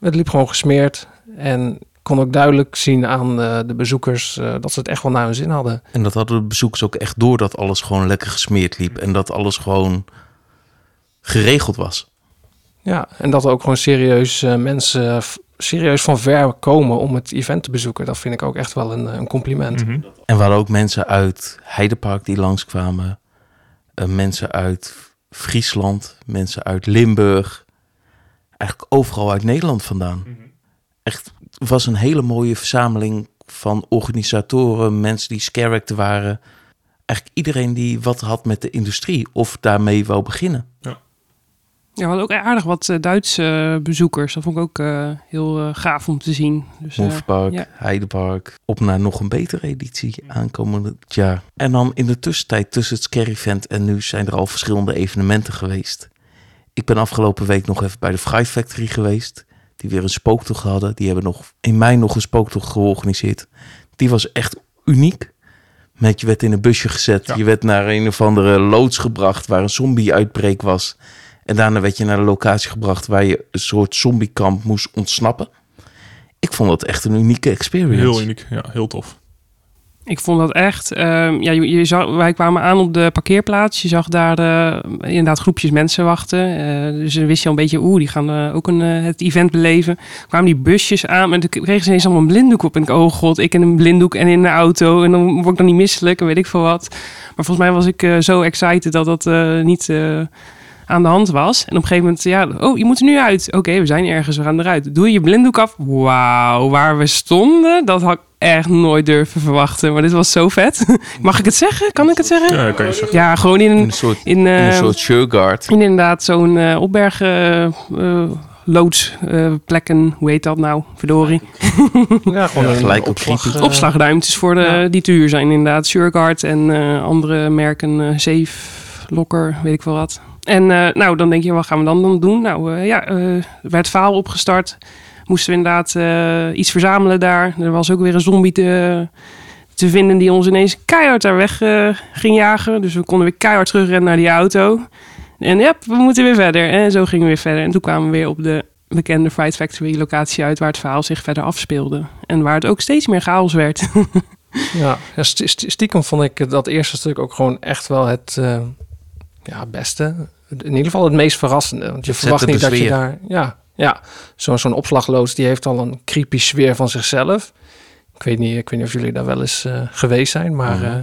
het liep gewoon gesmeerd en kon ook duidelijk zien aan de bezoekers dat ze het echt wel naar hun zin hadden. En dat hadden de bezoekers ook echt door dat alles gewoon lekker gesmeerd liep en dat alles gewoon geregeld was. Ja, en dat er ook gewoon serieus uh, mensen serieus van ver komen om het event te bezoeken. Dat vind ik ook echt wel een, een compliment. Mm -hmm. En we hadden ook mensen uit Heidepark die langskwamen. Uh, mensen uit Friesland, mensen uit Limburg. Eigenlijk overal uit Nederland vandaan. Mm -hmm. Echt, het was een hele mooie verzameling van organisatoren, mensen die character waren. Eigenlijk iedereen die wat had met de industrie of daarmee wou beginnen. Ja. Ja, we hadden ook aardig wat uh, Duitse bezoekers. Dat vond ik ook uh, heel uh, gaaf om te zien. Dus, ja. Heidepark. Op naar nog een betere editie aankomend jaar. En dan in de tussentijd tussen het Scary Event en nu zijn er al verschillende evenementen geweest. Ik ben afgelopen week nog even bij de Fry Factory geweest. Die weer een spooktocht hadden. Die hebben nog in mei nog een spooktocht georganiseerd. Die was echt uniek. Met je werd in een busje gezet. Ja. Je werd naar een of andere loods gebracht waar een zombie-uitbreek was. En daarna werd je naar de locatie gebracht waar je een soort zombiekamp moest ontsnappen. Ik vond dat echt een unieke experience. Heel uniek, ja, heel tof. Ik vond dat echt. Uh, ja, je, zag, wij kwamen aan op de parkeerplaats. Je zag daar uh, inderdaad groepjes mensen wachten. Uh, dus dan wist je al een beetje, oeh, die gaan eh, ook een, het event beleven. kwamen die busjes aan en toen kregen ze ineens allemaal een blinddoek op. En ik, oh god, ik in een blinddoek en in de auto. En dan word ik dan niet misselijk en weet ik veel wat. Maar volgens mij was ik zo excited dat dat niet aan de hand was. En op een gegeven moment, ja, oh, je moet er nu uit. Oké, we zijn ergens, we gaan eruit. Doe je blinddoek af. Wauw, waar we stonden, dat had echt nooit durven verwachten. Maar dit was zo vet. Mag ik het zeggen? Kan ik het zeggen? Ja, kan je zeggen. Ja, gewoon in een, in een soort, in, uh, in een soort sureguard. In inderdaad zo'n uh, opbergen... Uh, loodsplekken, hoe heet dat nou? Verdorie. Ja, gewoon ja, gelijk opslag, opslagruimtes voor de, ja. die te huur zijn inderdaad. Sureguard en andere merken, Safe, Locker, weet ik veel wat. En uh, nou, dan denk je, wat gaan we dan, dan doen? Nou uh, ja, uh, werd verhaal opgestart. Moesten we inderdaad iets verzamelen daar. Er was ook weer een zombie te, te vinden die ons ineens keihard daar weg ging jagen. Dus we konden weer keihard terugrennen naar die auto. En ja, we moeten weer verder. En zo gingen we weer verder. En toen kwamen we weer op de bekende Fright Factory locatie uit... waar het verhaal zich verder afspeelde. En waar het ook steeds meer chaos werd. ja, stiekem vond ik dat eerste stuk ook gewoon echt wel het ja, beste. In ieder geval het meest verrassende. Want je Het verwacht niet dat je daar... Ja, ja. Zo'n zo'n opslagloods die heeft al een creepy sfeer van zichzelf. Ik weet niet, ik weet niet of jullie daar wel eens eh, geweest zijn, maar... Mhm. eh,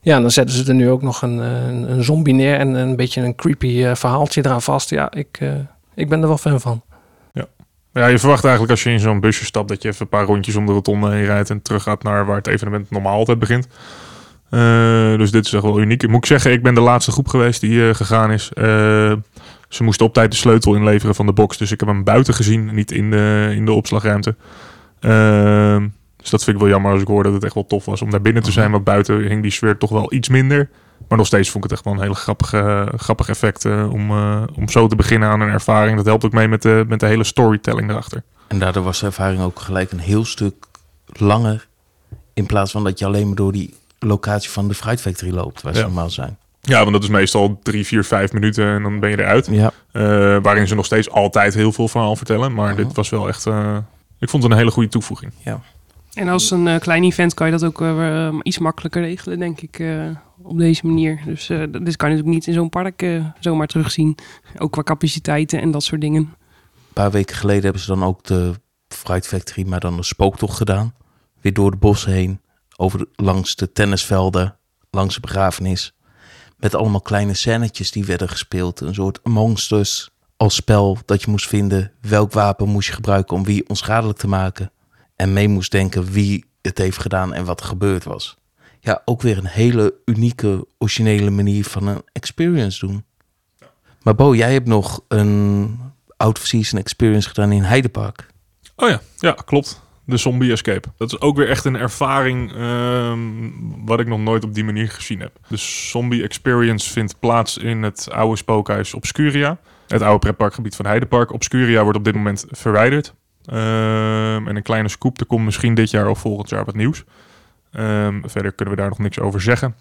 ja, dan zetten ze er nu ook nog een, eh, een, een zombie neer en een beetje een creepy verhaaltje eraan vast. Ja, ik, ik ben er wel fan van. Ja, je verwacht eigenlijk als je in zo'n busje stapt dat je even een paar rondjes om de rotonde heen rijdt en terug gaat naar waar het evenement normaal altijd begint. Dus dit is echt wel uniek. Moet ik zeggen, ik ben de laatste groep geweest die gegaan is. Ze moesten op tijd de sleutel inleveren van de box, dus ik heb hem buiten gezien, niet in de, in de opslagruimte. Ehm, dus dat vind ik wel jammer als ik hoor dat het echt wel tof was om daar binnen te zijn. Want buiten hing die sfeer toch wel iets minder. Maar nog steeds vond ik het echt wel een hele grappige, grappig effect eh, om, eh, om zo te beginnen aan een ervaring. Dat helpt ook mee met de, met de hele storytelling erachter. En daardoor was de ervaring ook gelijk een heel stuk langer. In plaats van dat je alleen maar door die locatie van de Fright Factory loopt, waar ze Ja. normaal zijn. Ja, want dat is meestal drie, vier, vijf minuten en dan ben je eruit. Ja, Eh, waarin ze nog steeds altijd heel veel verhaal vertellen. Maar Mhm. dit was wel echt... eh, ik vond het een hele goede toevoeging. En als een eh, klein event kan je dat ook iets makkelijker regelen, denk ik, eh, op deze manier. Dus eh, dit kan je natuurlijk niet in zo'n park zomaar terugzien. Ook qua capaciteiten en dat soort dingen. een paar weken geleden hebben ze dan ook de Fright Factory, maar dan een spooktocht gedaan. Weer door de bossen heen, over de- langs de tennisvelden, langs de begrafenis. Met allemaal kleine scènetjes die werden gespeeld. Een soort Amongst Us als spel dat je moest vinden. Welk wapen moest je gebruiken om wie onschadelijk te maken. En mee moest denken wie het heeft gedaan en wat er gebeurd was. ja, ook weer een hele unieke, originele manier van een experience doen. Maar Bo, jij hebt nog een out-of-season experience gedaan in Heidepark. Oh ja, ja, klopt. De Zombie Escape. Dat is ook weer echt een ervaring ehm, wat ik nog nooit op die manier gezien heb. De Zombie Experience vindt plaats in het oude spookhuis Obscuria. Het oude pretparkgebied van Heidepark. Obscuria wordt op dit moment verwijderd. Ehm, en een kleine scoop, er komt misschien dit jaar of volgend jaar wat nieuws. Ehm, verder kunnen we daar nog niks over zeggen.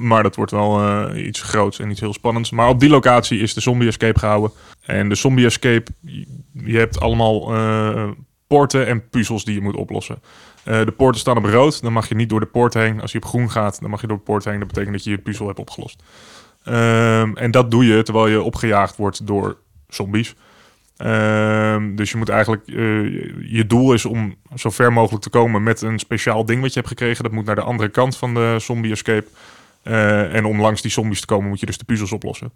Maar dat wordt wel eh, iets groots en iets heel spannends. Maar op die locatie is de Zombie Escape gehouden. En de Zombie Escape, je hebt allemaal uh, poorten en puzzels die je moet oplossen. Uh, de poorten staan op rood, dan mag je niet door de poort heen. Als je op groen gaat, dan mag je door de poort heen. Dat betekent dat je je puzzel hebt opgelost. Um, en dat doe je terwijl je opgejaagd wordt door zombies. Um, dus je moet eigenlijk, uh, je doel is om zo ver mogelijk te komen met een speciaal ding wat je hebt gekregen. Dat moet naar de andere kant van de zombie escape. Uh, en om langs die zombies te komen moet je dus de puzzels oplossen.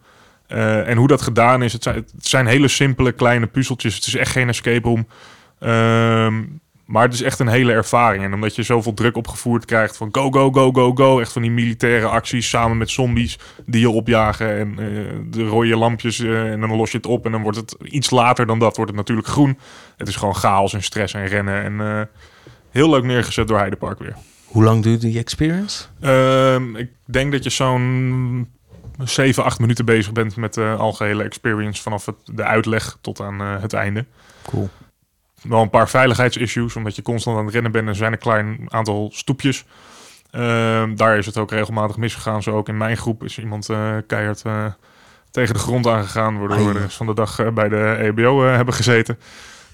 En hoe dat gedaan is, het zijn, het zijn, hele simpele kleine puzzeltjes. Het is echt geen escape room. Um, maar het is echt een hele ervaring. En omdat je zoveel druk opgevoerd krijgt van go, go, go, go, go. Echt van die militaire acties samen met zombies die je opjagen. En uh, de rode lampjes uh, en dan los je het op. En dan wordt het iets later dan dat wordt het natuurlijk groen. Het is gewoon chaos en stress en rennen. En uh, heel leuk neergezet door Heidepark weer. Hoe lang duurt die experience? Ehm, ik denk dat je zo'n 7, 8 minuten bezig bent met de algehele experience. Vanaf het, de uitleg tot aan het einde. Cool wel een paar veiligheidsissues, omdat je constant aan het rennen bent en er zijn een klein aantal stoepjes. Uh, daar is het ook regelmatig misgegaan. Zo ook in mijn groep is iemand uh, keihard uh, tegen de grond aangegaan, waardoor we de rest van de dag uh, bij de EBO hebben gezeten.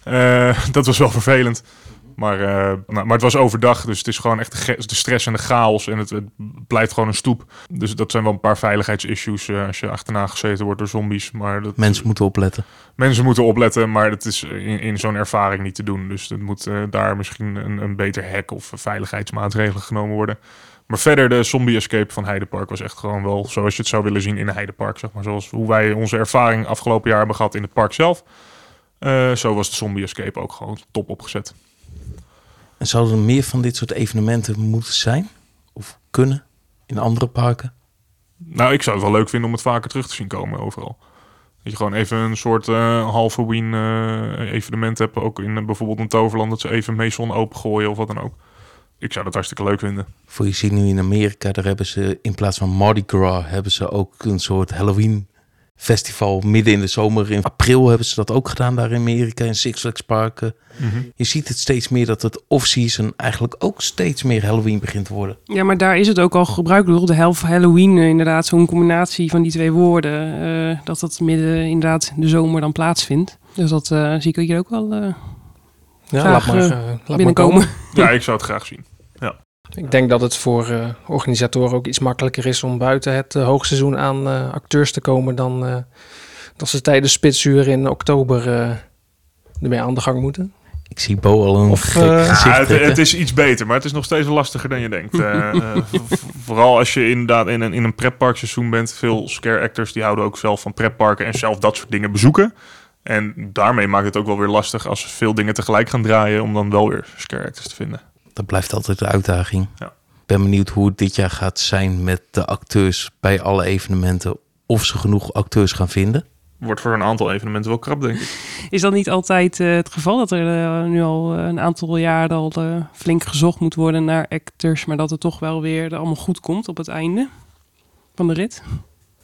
dat was wel vervelend. Maar, uh, nou, maar het was overdag, dus het is gewoon echt de, de stress en de chaos. En het, het, blijft gewoon een stoep. Dus dat zijn wel een paar veiligheidsissues uh, als je achterna gezeten wordt door zombies. Maar dat, mensen moeten opletten. Mensen moeten opletten, maar dat is in, in zo'n ervaring niet te doen. Dus het moet uh, daar misschien een, een beter hek of veiligheidsmaatregelen genomen worden. Maar verder, de zombie escape van Heidepark was echt gewoon wel zoals je het zou willen zien in Heidepark. Zeg maar. Zoals hoe wij onze ervaring afgelopen jaar hebben gehad in het park zelf. zo was de zombie escape ook gewoon top opgezet. En zouden er meer van dit soort evenementen moeten zijn? Of kunnen in andere parken? Nou, ik zou het wel leuk vinden om het vaker terug te zien komen overal. Dat je gewoon even een soort uh, Halloween uh, evenement hebt. Ook in uh, bijvoorbeeld een Toverland. Dat ze even Mason opengooien of wat dan ook. Ik zou dat hartstikke leuk vinden. Voor je ziet nu in Amerika, daar hebben ze in plaats van Mardi Gras... hebben ze ook een soort Halloween festival midden in de zomer. In april hebben ze dat ook gedaan daar in Amerika in Six Flags parken. Mm -hmm. Je ziet het steeds meer dat het off-season eigenlijk ook steeds meer Halloween begint te worden. Ja, maar daar is het ook al gebruikelijk. De helft Halloween uh, inderdaad, zo'n combinatie van die twee woorden. Uh, dat dat midden inderdaad de zomer dan plaatsvindt. Dus dat uh, zie ik hier ook wel ja, graag, laat maar, laat binnenkomen. Maar ja, ik zou het graag zien. Ik denk dat het voor uh, organisatoren ook iets makkelijker is om buiten het uh, hoogseizoen aan uh, acteurs te komen dan dat ze tijdens spitsuur in oktober ermee aan de gang moeten. Ik zie Bo al een of, gek gezicht. Ja, het, het, is iets beter, maar het is nog steeds lastiger dan je denkt. vooral als je inderdaad in een, in een pretparkseizoen bent. Veel scare actors die houden ook zelf van pretparken en zelf dat soort dingen bezoeken. En daarmee maakt het ook wel weer lastig als ze veel dingen tegelijk gaan draaien om dan wel weer scare actors te vinden dat blijft altijd de uitdaging. Ja. Ik ben benieuwd hoe het dit jaar gaat zijn met de acteurs bij alle evenementen. Of ze genoeg acteurs gaan vinden. Wordt voor een aantal evenementen wel krap, denk ik. Is dat niet altijd uh, het geval dat er uh, nu al een aantal jaren al uh, flink gezocht moet worden naar actors, maar dat het toch wel weer allemaal goed komt op het einde van de rit?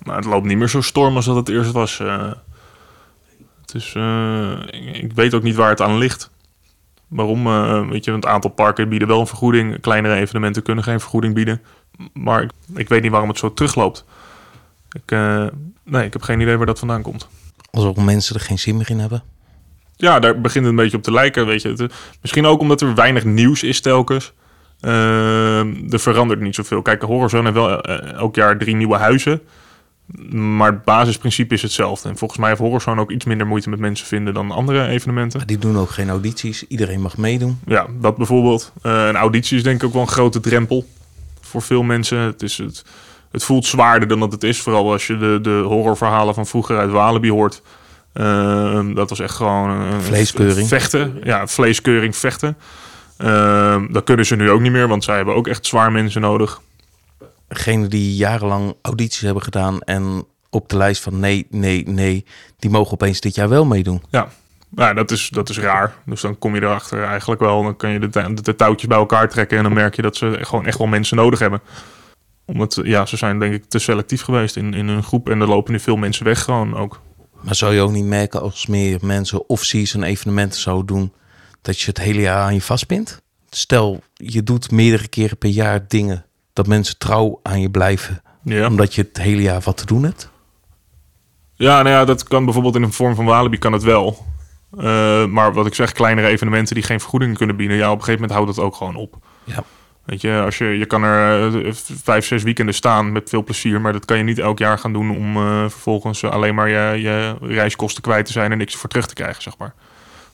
Nou, het loopt niet meer zo storm als dat het eerst was. het is, ik, ik weet ook niet waar het aan ligt. Waarom? Uh, weet je, het aantal parken bieden wel een vergoeding. Kleinere evenementen kunnen geen vergoeding bieden. Maar ik, ik weet niet waarom het zo terugloopt. Ik, uh, nee, ik heb geen idee waar dat vandaan komt. Alsof mensen er geen zin meer in hebben? Ja, daar begint het een beetje op te lijken. Weet je. Het, misschien ook omdat er weinig nieuws is telkens. Uh, er verandert niet zoveel. Kijk, Horizon heeft wel elk jaar drie nieuwe huizen. Maar het basisprincipe is hetzelfde. En volgens mij heeft Horrorzone ook iets minder moeite met mensen vinden dan andere evenementen. Maar die doen ook geen audities. Iedereen mag meedoen. Ja, dat bijvoorbeeld. Uh, een auditie is denk ik ook wel een grote drempel voor veel mensen. Het, is het, het voelt zwaarder dan dat het is. Vooral als je de, de horrorverhalen van vroeger uit Walibi hoort. Uh, dat was echt gewoon... Uh, vleeskeuring. Vechten. Ja, vleeskeuring, vechten. Ehm, dat kunnen ze nu ook niet meer, want zij hebben ook echt zwaar mensen nodig. Degenen die jarenlang audities hebben gedaan en op de lijst van nee, nee, nee, die mogen opeens dit jaar wel meedoen. Ja, nou, dat, is, dat is raar. Dus dan kom je erachter eigenlijk wel. Dan kan je de, de, de touwtjes bij elkaar trekken. En dan merk je dat ze gewoon echt wel mensen nodig hebben. Omdat, ja, ze zijn denk ik te selectief geweest in, in hun groep. En er lopen nu veel mensen weg gewoon ook. Maar zou je ook niet merken als meer mensen off-season evenementen zouden doen, dat je het hele jaar aan je vastpint? Stel, je doet meerdere keren per jaar dingen dat mensen trouw aan je blijven, Ja. omdat je het hele jaar wat te doen hebt. Ja, nou ja, dat kan bijvoorbeeld in een vorm van Walibi kan het wel. Eh, maar wat ik zeg, kleinere evenementen die geen vergoedingen kunnen bieden, ja, op een gegeven moment houdt dat ook gewoon op. Ja. Weet je, als je, je kan er eh, vijf, zes weekenden staan met veel plezier, maar dat kan je niet elk jaar gaan doen om eh, vervolgens alleen maar je, je reiskosten kwijt te zijn en niks voor terug te krijgen, zeg maar.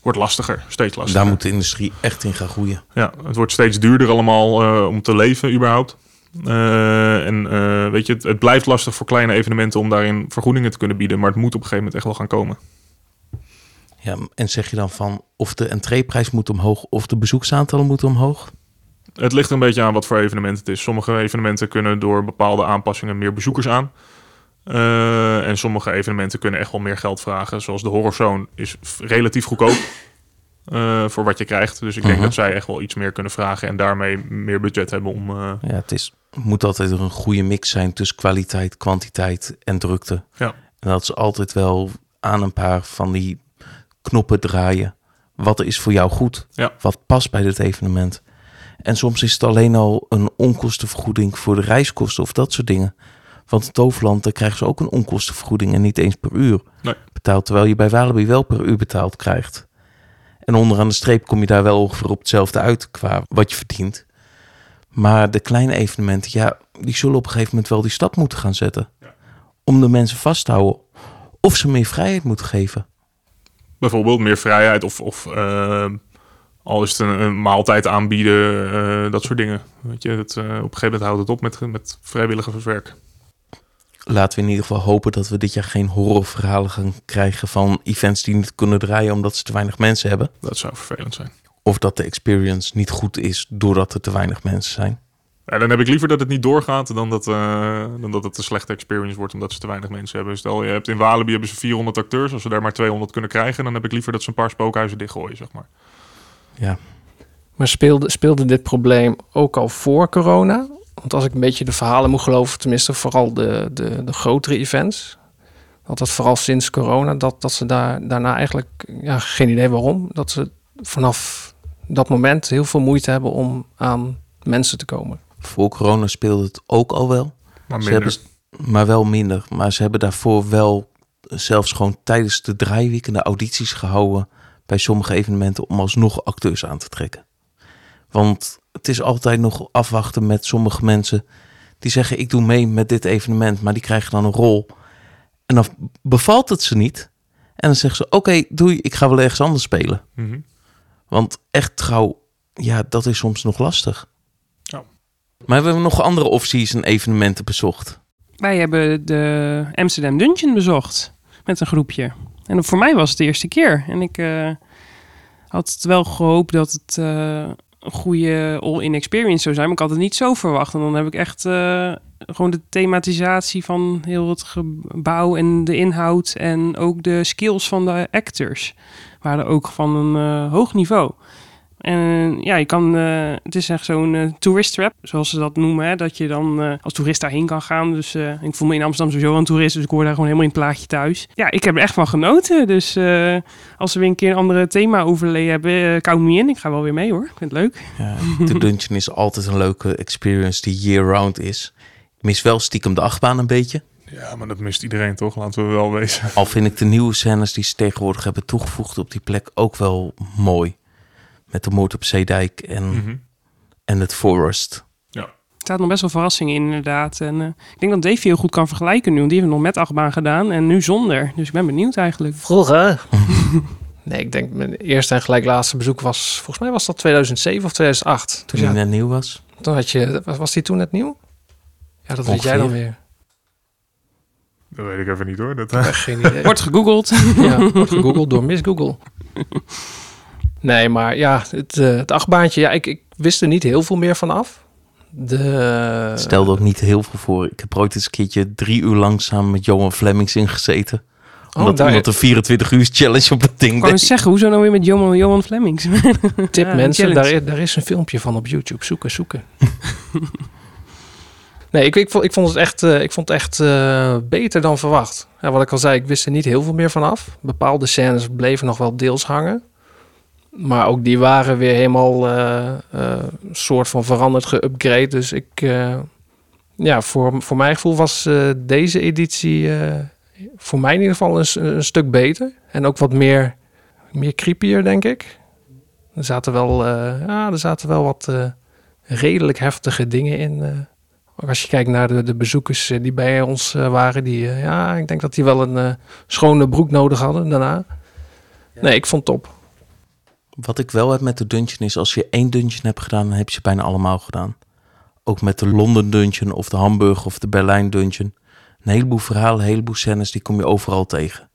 Wordt lastiger, steeds lastiger. Daar moet de industrie echt in gaan groeien. Ja, het wordt steeds duurder allemaal om te leven überhaupt. Eh, en eh, weet je, het, het blijft lastig voor kleine evenementen om daarin vergoedingen te kunnen bieden, maar het moet op een gegeven moment echt wel gaan komen. Ja, en zeg je dan van of de entreeprijs moet omhoog of de bezoeksaantallen moeten omhoog? Het ligt er een beetje aan wat voor evenement het is. Sommige evenementen kunnen door bepaalde aanpassingen meer bezoekers aan. Eh, en sommige evenementen kunnen echt wel meer geld vragen. Zoals de Horrorzone is relatief goedkoop voor wat je krijgt. Dus ik denk Mhm. dat zij echt wel iets meer kunnen vragen en daarmee meer budget hebben om... Ja, het is, moet altijd een goede mix zijn tussen kwaliteit, kwantiteit en drukte. Ja. En dat ze altijd wel aan een paar van die knoppen draaien. Wat is voor jou goed? Ja. Wat past bij dit evenement? En soms is het alleen al een onkostenvergoeding voor de reiskosten of dat soort dingen. Want in Toverland, daar krijgen ze ook een onkostenvergoeding en niet eens per uur Nee. betaald. Terwijl je bij Walibi wel per uur betaald krijgt. En onderaan de streep kom je daar wel ongeveer op hetzelfde uit qua wat je verdient. Maar de kleine evenementen, ja, die zullen op een gegeven moment wel die stap moeten gaan zetten. Om de mensen vast te houden. Of ze meer vrijheid moeten geven. bijvoorbeeld meer vrijheid of, of eh, al is het een, een maaltijd aanbieden, eh, dat soort dingen. Weet je, het, eh, op een gegeven moment houdt het op met, met vrijwilligerswerk. Laten we in ieder geval hopen dat we dit jaar geen horrorverhalen gaan krijgen van events die niet kunnen draaien omdat ze te weinig mensen hebben. Dat zou vervelend zijn. Of dat de experience niet goed is doordat er te weinig mensen zijn. Ja, dan heb ik liever dat het niet doorgaat dan dat, eh, dan dat het een slechte experience wordt omdat ze te weinig mensen hebben. Stel, je hebt in Walibi hebben ze 400 acteurs. Als ze daar maar 200 kunnen krijgen, dan heb ik liever dat ze een paar spookhuizen dichtgooien, zeg maar. Ja, Maar speelde, speelde dit probleem ook al voor corona? Want als ik een beetje de verhalen moet geloven, tenminste vooral de, de, de grotere events, dat dat vooral sinds corona, dat, dat ze daar, daarna eigenlijk, ja, geen idee waarom, dat ze vanaf dat moment heel veel moeite hebben om aan mensen te komen. voor corona speelde het ook al wel. Maar minder. hebben, maar wel minder. Maar ze hebben daarvoor wel zelfs gewoon tijdens de draaiweekenden audities gehouden bij sommige evenementen om alsnog acteurs aan te trekken. Want het is altijd nog afwachten met sommige mensen die zeggen ik doe mee met dit evenement, maar die krijgen dan een rol. En dan bevalt het ze niet. En dan zeggen ze oké, doei, ik ga wel ergens anders spelen. Mhm. Want echt trouw, ja, dat is soms nog lastig. Ja. Maar we hebben nog andere off-season evenementen bezocht. Wij hebben de Amsterdam Dungeon bezocht met een groepje. En voor mij was het de eerste keer. En ik eh, had het wel gehoopt dat het eh, een goede all-in experience zou zijn. Maar ik had het niet zo verwacht. En dan heb ik echt eh, gewoon de thematisatie van heel het gebouw en de inhoud. En ook de skills van de actors waren ook van een eh, hoog niveau. En ja, je kan, eh, het is echt zo'n eh, tourist trap, zoals ze dat noemen. Hè, dat je dan als toerist daarheen kan gaan. Dus ik voel me in Amsterdam sowieso een toerist, dus ik hoor daar gewoon helemaal in het plaatje thuis. Ja, ik heb er echt van genoten. Dus als we weer een keer een andere thema overlay hebben, uh, kou me in. Ik ga wel weer mee hoor. Ik vind het leuk. Ja, de dungeon is altijd een leuke experience die year-round is. Mis wel stiekem de achtbaan een beetje. Ja, maar dat mist iedereen toch? Laten we wel wezen. Al vind ik de nieuwe scènes die ze tegenwoordig hebben toegevoegd op die plek ook wel mooi. Met de moord op Zeedijk en, Mhm. en het Forest. Ja. Er staat nog best wel verrassingen in inderdaad. En eh, ik denk dat Davy heel goed kan vergelijken nu. Want die heeft nog met achtbaan gedaan en nu zonder. Dus ik ben benieuwd eigenlijk. Vroeger? nee, ik denk mijn eerste en gelijk laatste bezoek was, volgens mij was dat 2007 of 2008. Toen hij net nieuw was. toen had je, was, was die toen net nieuw? Ja, dat weet jij dan weer. Dat weet ik even niet hoor. Dat, Echt geen idee. Wordt gegoogeld. Ja, wordt gegoogeld door Miss Google. Nee, maar ja, het, eh, het achtbaantje, ja, ik, ik wist er niet heel veel meer van af. De, Stelde ook niet heel veel voor. Ik heb ooit eens een keertje drie uur lang samen met Johan Flemings ingezeten. Omdat Oh, daar- iemand een 24 uur challenge op dat ding Ik deed. zeggen, hoezo nou weer met Johan, Johan Flemings? Tip Ja, mensen, daar, is- daar is een filmpje van op YouTube. Zoeken, zoeken. Nee, ik, ik, vond, het echt, eh, ik vond het echt eh, beter dan verwacht. Ja, wat ik al zei, ik wist er niet heel veel meer van af. Bepaalde scènes bleven nog wel deels hangen. Maar ook die waren weer helemaal eh, eh, een soort van veranderd, geüpgrade. Dus ik, eh, ja, voor, voor mijn gevoel was eh, deze editie eh, voor mij in ieder geval een, stuk beter. En ook wat meer, meer creepier, denk ik. Er zaten wel, eh, ja, er zaten wel wat eh, redelijk heftige dingen in. Als je kijkt naar de, de bezoekers eh, die bij ons eh, waren, die, eh, ja, ik denk dat die wel een schone broek nodig hadden daarna. Nee, ik vond het top. Wat ik wel heb met de dungeon is, als je één dungeon hebt gedaan, dan heb je ze bijna allemaal gedaan. Ook met de Londen dungeon of de Hamburg of de Berlijn dungeon. Een heleboel verhalen, een heleboel scènes, die kom je overal tegen.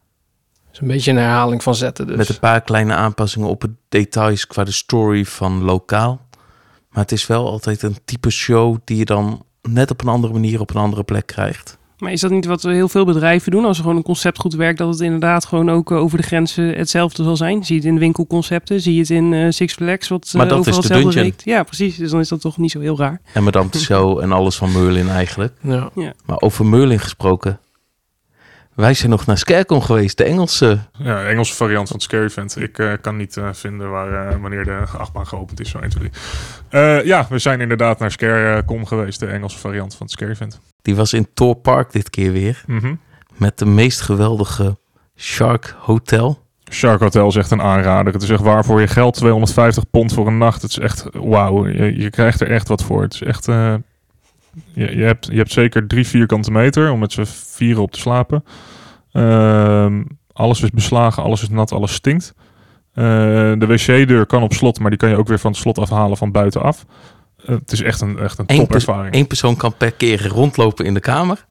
Het is een beetje een herhaling van zetten dus. Met een paar kleine aanpassingen op het details qua de story van lokaal. Maar het is wel altijd een type show die je dan net op een andere manier op een andere plek krijgt. Maar is dat niet wat heel veel bedrijven doen? Als er gewoon een concept goed werkt, dat het inderdaad gewoon ook eh, over de grenzen hetzelfde zal zijn. Zie je het in winkelconcepten, zie je het in eh, Six Flags, wat eh, Maar dat overal is de hetzelfde. Ja, precies. Dus dan is dat toch niet zo heel raar. En Madame Tussauds en alles van Merlin eigenlijk. Ja. Maar over Merlin gesproken. Wij zijn nog naar Scarecon geweest, de Engelse. Ja, Engelse variant van het Scary Event. Ik eh, kan niet eh, vinden waar, eh, wanneer de achtbaan geopend is. Zo 1, 2, 3. Ja, we zijn inderdaad naar Scarecon geweest. De Engelse variant van het Scary Event. Die was in Thor Park dit keer weer. Mhm. Met de meest geweldige Shark Hotel. Shark Hotel is echt een aanrader. Het is echt waar voor je geld. 250 pond voor een nacht. Het is echt wauw. Je, je krijgt er echt wat voor. Het is echt... je, je, hebt, je hebt zeker drie vierkante meter om met z'n vieren op te slapen. Ehm, alles is beslagen, alles is nat, alles stinkt. Eh, de wc-deur kan op slot, maar die kan je ook weer van het slot afhalen van buitenaf. Eh, het is echt een, echt een topervaring. Eén persoon kan per keer rondlopen in de kamer.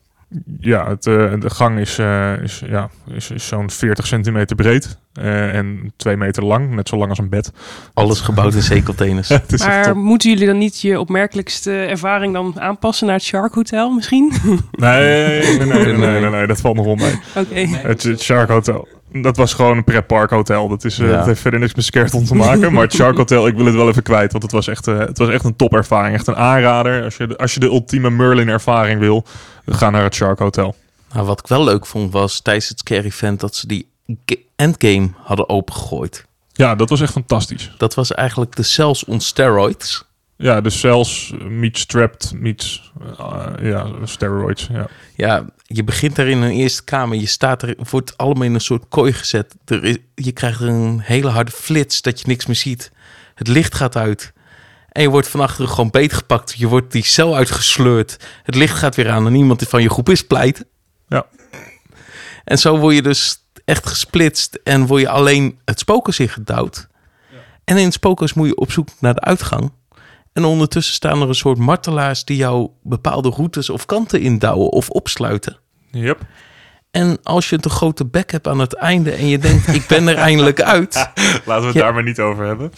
Ja, het, eh, de gang is, eh, is, ja, is, is zo'n 40 centimeter breed eh, en 2 meter lang. Net zo lang als een bed. Alles gebouwd in zeecontainers. Maar moeten jullie dan niet je opmerkelijkste ervaring dan aanpassen naar het Shark Hotel misschien? Nee, nee, nee, nee, nee, nee, nee, dat valt nog wel mee. Oké. Het, het Shark Hotel. Dat was gewoon een pretpark hotel. Dat, is, eh, Ja. dat heeft verder niks met Scareton te maken. Maar het Shark Hotel, ik wil het wel even kwijt. Want het was echt, eh, het was echt een topervaring. Echt een aanrader. Als je, de- als je de ultieme Merlin ervaring wil, ga naar het Shark Hotel. Nou, wat ik wel leuk vond was tijdens het Scary Event dat ze die endgame hadden opengegooid. Ja, dat was echt fantastisch. Dat was eigenlijk de Cells on Steroids. Ja, dus zelfs meets trapped, meets eh, ja, steroids. Ja. Ja, je begint daar in een eerste kamer. Je staat er, wordt allemaal in een soort kooi gezet. Er is, je krijgt een hele harde flits dat je niks meer ziet. Het licht gaat uit. En je wordt van achteren gewoon beetgepakt. Je wordt die cel uitgesleurd. Het licht gaat weer aan en niemand van je groep is pleit. Ja. En zo word je dus echt gesplitst en word je alleen het spookhuis in gedouwd. En in het spookhuis moet je op zoek naar de uitgang. En ondertussen staan er een soort martelaars die jou bepaalde routes of kanten indouwen of opsluiten. Yep. En als je een te grote bek hebt aan het einde en je denkt, ik ben er eindelijk uit, Laten we het Ja. daar maar niet over hebben.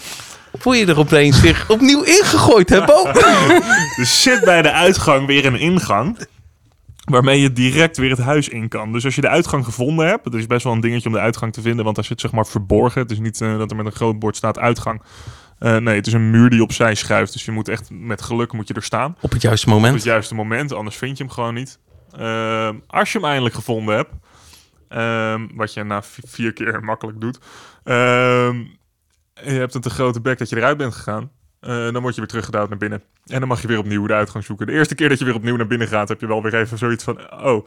Word je er opeens weer opnieuw ingegooid, hè Bo? Er zit bij de uitgang weer een ingang. Waarmee je direct weer het huis in kan. Dus als je de uitgang gevonden hebt. Het is best wel een dingetje om de uitgang te vinden. Want daar zit zeg maar verborgen. Het is niet eh, dat er met een groot bord staat uitgang. Eh, nee, het is een muur die opzij schuift. Dus je moet echt met geluk moet je er staan. Op het juiste Op moment. het juiste moment. Anders vind je hem gewoon niet. Ehm, als je hem eindelijk gevonden hebt. ehm, wat je na vier keer makkelijk doet. En je hebt een te grote bek dat je eruit bent gegaan. eh, dan word je weer teruggedouwd naar binnen. En dan mag je weer opnieuw de uitgang zoeken. De eerste keer dat je weer opnieuw naar binnen gaat, heb je wel weer even zoiets van: oh,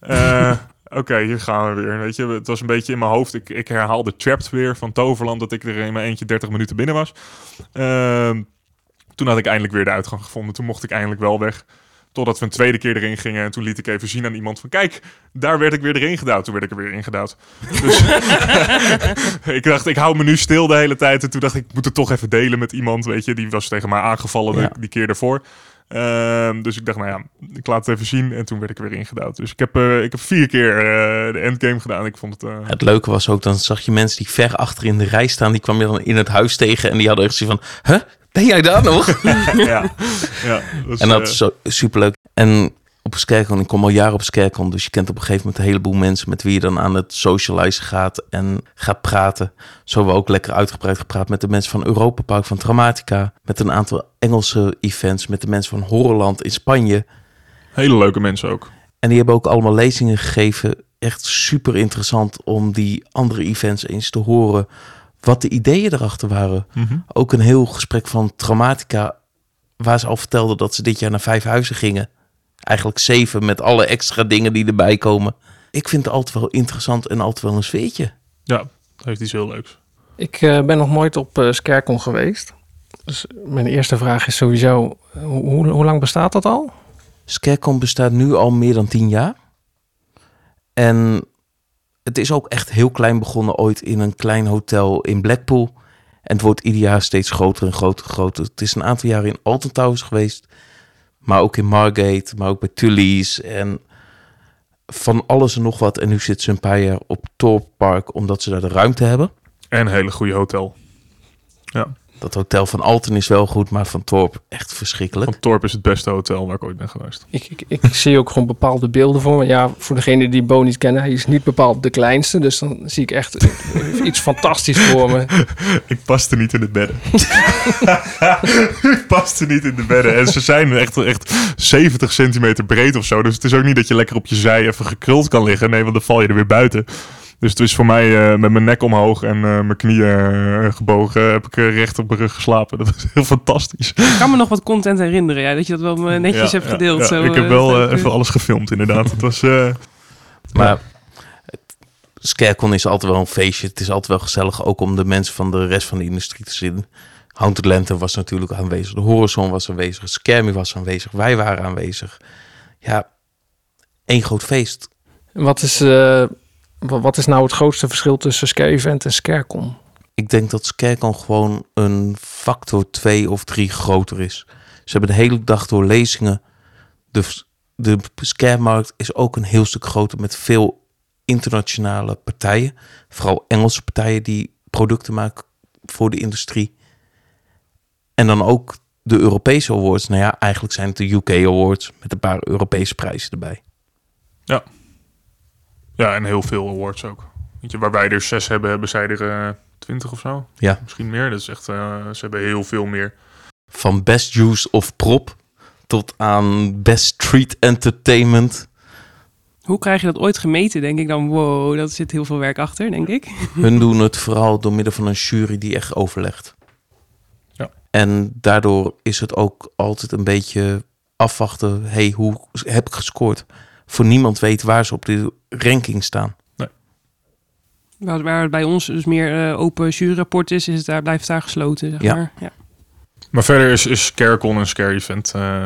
eh, oké, hier gaan we weer. Weet je, het was een beetje in mijn hoofd. Ik, ik herhaalde Trapped weer van Toverland, dat ik er in mijn eentje 30 minuten binnen was. Ehm, toen had ik eindelijk weer de uitgang gevonden. Toen mocht ik eindelijk wel weg. Totdat we een tweede keer erin gingen. En toen liet ik even zien aan iemand van... Kijk, daar werd ik weer erin gedouwd. Toen werd ik er weer ingedouwd. Dus ik dacht, ik hou me nu stil de hele tijd. En toen dacht ik, ik moet het toch even delen met iemand. Weet je, die was tegen mij aangevallen Ja. die keer daarvoor. Ehm, dus ik dacht, nou ja, ik laat het even zien. En toen werd ik er weer ingedouwd. Dus ik heb, eh, ik heb vier keer eh, de endgame gedaan. Ik vond het... eh, Het leuke was ook, dan zag je mensen die ver achter in de rij staan. Die kwam je dan in het huis tegen en die hadden echt zoiets van... Huh? Ben jij daar nog? ja, ja. was, en dat eh, is zo superleuk. En op Skerkon, ik kom al jaren op Skerkon, dus je kent op een gegeven moment een heleboel mensen met wie je dan aan het socializen gaat en gaat praten. Zo hebben we ook lekker uitgebreid gepraat met de mensen van Europa Park, van Dramatica, met een aantal Engelse events, met de mensen van Horrorland in Spanje. hele leuke mensen ook. En die hebben ook allemaal lezingen gegeven. Echt super interessant om die andere events eens te horen. Wat de ideeën erachter waren. Mhm. Ook een heel gesprek van Traumatica. Waar ze al vertelden dat ze dit jaar naar vijf huizen gingen. Eigenlijk zeven met alle extra dingen die erbij komen. Ik vind het altijd wel interessant en altijd wel een sfeertje. Ja, dat heeft iets heel leuks. Ik eh, ben nog nooit op eh Skerkon geweest. Dus mijn eerste vraag is sowieso, eh, hoe, hoe lang bestaat dat al? Skercon bestaat nu al meer dan tien jaar. En het is ook echt heel klein begonnen ooit in een klein hotel in Blackpool. En het wordt ieder jaar steeds groter en groter en groter. Het is een aantal jaren in Alton Towers geweest. Maar ook in Margate, maar ook bij Tully's. En van alles en nog wat. En nu zitten ze een paar jaar op Thorpe Park, omdat ze daar de ruimte hebben. En een hele goede hotel. Ja, Dat hotel van Alton is wel goed, maar van Thorpe echt verschrikkelijk. van Torp is het beste hotel waar ik ooit ben geweest. Ik, ik, ik zie ook gewoon bepaalde beelden voor me. Ja, voor degene die Bo niet kennen, hij is niet bepaald de kleinste. Dus dan zie ik echt iets fantastisch voor me. Ik paste niet in de bedden. ik paste niet in de bedden. En ze zijn echt, echt 70 centimeter breed of zo. Dus het is ook niet dat je lekker op je zij even gekruld kan liggen. Nee, want dan val je er weer buiten. Dus het is voor mij eh, met mijn nek omhoog en eh, mijn knieën eh, gebogen... heb ik eh, recht op mijn rug geslapen. Dat was heel fantastisch. Ik kan me nog wat content herinneren, ja, dat je dat wel netjes Ja, hebt gedeeld. ja. zo, ik heb wel eh, even alles gefilmd, inderdaad. Het was... eh, Maar Scarecon is altijd wel een feestje. Het is altijd wel gezellig, ook om de mensen van de rest van de industrie te zien. Haunted Lantern was natuurlijk aanwezig. De Horizon was aanwezig. Scammy was aanwezig. Wij waren aanwezig. Ja, één groot feest. Wat is, eh, wat is nou het grootste verschil tussen Scare Event en Scarecon? Ik denk dat Scarecon gewoon een factor twee of drie groter is. Ze hebben de hele dag door lezingen. De, de scaremarkt is ook een heel stuk groter met veel internationale partijen. Vooral Engelse partijen die producten maken voor de industrie. En dan ook de Europese awards. Nou ja, eigenlijk zijn het de UK awards met een paar Europese prijzen erbij. ja, en heel veel awards ook. Weet je, waar wij er zes hebben, hebben zij er eh, twintig of zo. Ja. Misschien meer. Dat is echt... eh, ze hebben heel veel meer. Van best use of prop tot aan best street entertainment. Hoe krijg je dat ooit gemeten, denk ik dan? Wow, dat zit heel veel werk achter, denk ik. Hun doen het vooral door middel van een jury die echt overlegt. Ja. En daardoor is het ook altijd een beetje afwachten. hey, hoe heb ik gescoord? Voor niemand weet waar ze op de ranking staan. Waar, waar het bij ons dus meer eh, open juryrapport is, is het daar, blijft daar gesloten, zeg Ja. maar. Ja. Maar verder is, is Scarecon en Scare Event eh,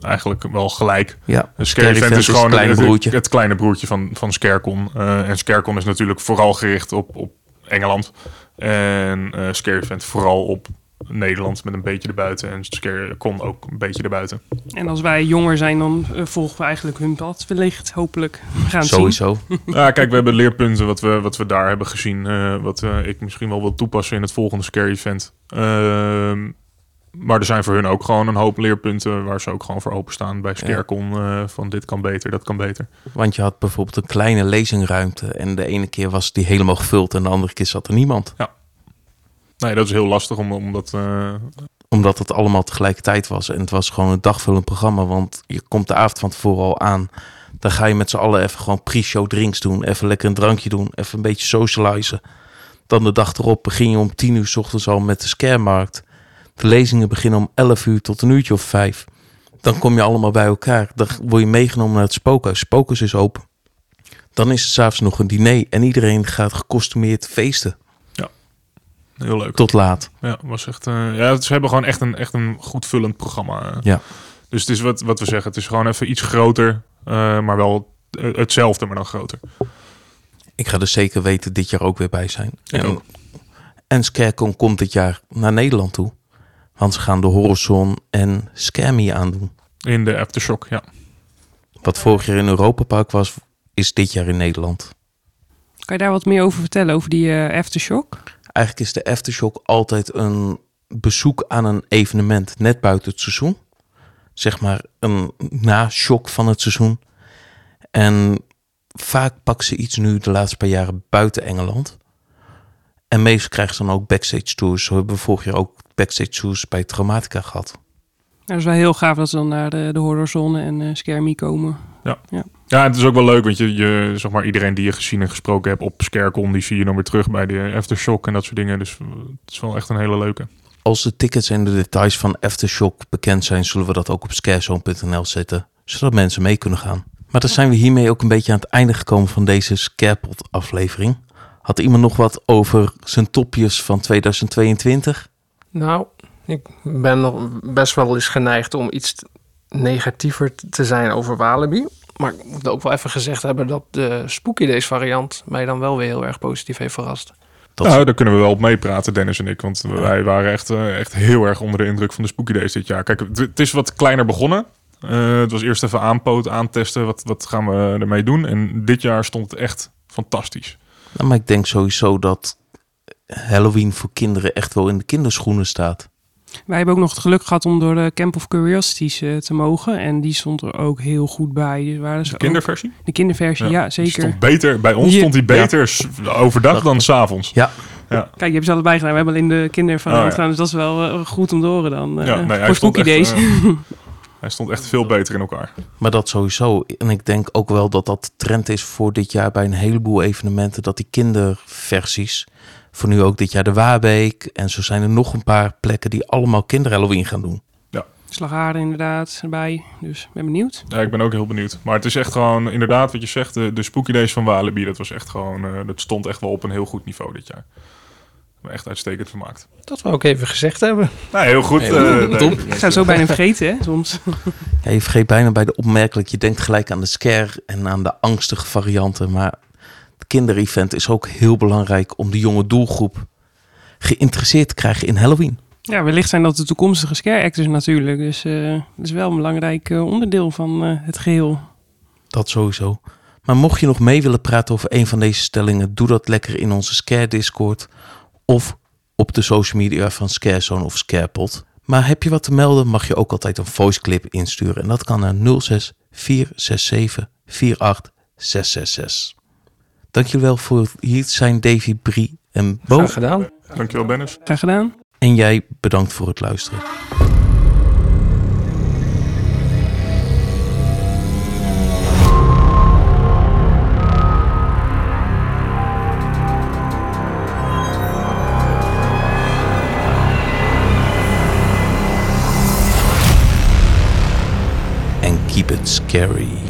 eigenlijk wel gelijk. Ja, Een Scare Event is gewoon het kleine broertje. het kleine broertje van, van Scarecon. Eh, en Scarecon is natuurlijk vooral gericht op, op Engeland. En eh Scare Event vooral op Nederland met een beetje erbuiten. En Scarecon ook een beetje erbuiten. En als wij jonger zijn, dan eh, volgen we eigenlijk hun pad. Wellicht, hopelijk. We gaan het zien. Sowieso. Ja, kijk, we hebben leerpunten wat we, wat we daar hebben gezien. eh, wat eh, ik misschien wel wil toepassen in het volgende Scare Event. Ehm, maar er zijn voor hun ook gewoon een hoop leerpunten waar ze ook gewoon voor openstaan bij Scarecon. eh, van dit kan beter, dat kan beter. Want je had bijvoorbeeld een kleine lezingruimte. En de ene keer was die helemaal gevuld. En de andere keer zat er niemand. Nee, dat is heel lastig om, om dat... eh, Omdat het allemaal tegelijkertijd was. En het was gewoon een dagvullend programma. Want je komt de avond van tevoren al aan. Dan ga je met z'n allen even gewoon pre-show drinks doen. Even lekker een drankje doen. Even een beetje socializen. Dan de dag erop begin je om tien uur 's ochtends al met de scaremarkt. De lezingen beginnen om 11 uur tot een uurtje of vijf. Dan kom je allemaal bij elkaar. Dan word je meegenomen naar het spookhuis. Spookhuis is open. Dan is het s'avonds nog een diner. En iedereen gaat gecostumeerd feesten. Heel leuk. Tot laat. Ja, was echt, eh, ja, ze hebben gewoon echt een, echt een goed vullend programma. eh. Ja. Dus het is wat, wat we zeggen. Het is gewoon even iets groter, eh, maar wel hetzelfde, maar dan groter. Ik ga er zeker weten dit jaar ook weer bij zijn. Ik en, ook. en Scarecon komt dit jaar naar Nederland toe. Want ze gaan de Horizon en Scammy aandoen. In de Aftershock, ja. Wat vorig jaar in Europa Park was, is dit jaar in Nederland. Kan je daar wat meer over vertellen, over die eh, aftershock? Eigenlijk is de Aftershock altijd een bezoek aan een evenement net buiten het seizoen. Zeg maar een na-shock van het seizoen. En vaak pakken ze iets nu de laatste paar jaren buiten Engeland. En meestal krijgen ze dan ook backstage tours. Zo hebben we vorig jaar ook backstage tours bij Traumatica gehad. Nou, dat is wel heel gaaf dat ze dan naar de, de horrorzone en eh Skermie komen. Ja, en het is ook wel leuk, want je, je, zeg maar, iedereen die je gezien en gesproken hebt op Scarecon, die zie je dan weer terug bij de Aftershock en dat soort dingen. Dus eh, het is wel echt een hele leuke. Als de tickets en de details van Aftershock bekend zijn, zullen we dat ook op scarezone.nl zetten, zodat mensen mee kunnen gaan. Maar dan zijn we hiermee ook een beetje aan het einde gekomen van deze Scarepot aflevering. Had iemand nog wat over zijn topjes van 2022? Nou, ik ben nog best wel eens geneigd om iets negatiever te zijn over Walibi. Maar ik moet ook wel even gezegd hebben dat de Spooky Days variant mij dan wel weer heel erg positief heeft verrast. Dat nou, daar kunnen we wel op meepraten, Dennis en ik. Want wij waren echt, eh, echt heel erg onder de indruk van de Spooky Days dit jaar. Kijk, het, is wat kleiner begonnen. Eh, het was eerst even aanpoten, aantesten. Wat, wat gaan we ermee doen? En dit jaar stond het echt fantastisch. Nou, maar ik denk sowieso dat Halloween voor kinderen echt wel in de kinderschoenen staat. Wij hebben ook nog het geluk gehad om door de Camp of Curiosities eh, te mogen. En die stond er ook heel goed bij. Die waren ze De ook- kinderversie? de kinderversie, ja, Die zeker. Stond beter, bij ons stond hij beter overdag dan s'avonds. Ja, Ja. Kijk, je hebt ze allebei gedaan. We hebben alleen de kindervariant Oh, ja. gedaan. Dus dat is wel eh, goed om te horen dan. eh, Ja, nee, voor Spooky Days. hij stond echt veel beter in elkaar. maar dat sowieso. En ik denk ook wel dat dat de trend is voor dit jaar bij een heleboel evenementen. Dat die kinderversies, voor nu ook dit jaar de Waarbeek. En zo zijn er nog een paar plekken die allemaal kinder Halloween gaan doen. Slagharen inderdaad erbij. Dus ik ben benieuwd. Ja, ik ben ook heel benieuwd. Maar het is echt gewoon, inderdaad, wat je zegt, de, de Spooky Days van Walibi, dat was echt gewoon, eh, dat stond echt wel op een heel goed niveau dit jaar. Echt uitstekend vermaakt. Dat we ook even gezegd hebben. Nou, heel goed. Heel eh, Ik zou het zo bijna vergeten, hè, soms. Ja, je vergeet bijna bij de opmerkelijk. Je denkt gelijk aan de scare en aan de angstige varianten. Maar kinderevent is ook heel belangrijk om de jonge doelgroep geïnteresseerd te krijgen in Halloween. Ja, wellicht zijn dat de toekomstige scare actors natuurlijk. Dus eh dat is wel een belangrijk eh, onderdeel van eh, het geheel. Dat sowieso. Maar mocht je nog mee willen praten over een van deze stellingen, doe dat lekker in onze Scare Discord of op de social media van Scarezone of Scarepot. Maar heb je wat te melden, mag je ook altijd een voice clip insturen. En dat kan naar 06 467 48 666. Dank jullie wel voor hier zijn, Davy, Brie en Bo. Graag gedaan. Dankjewel, Dennis. Graag gedaan. En jij bedankt voor het luisteren. And keep it scary.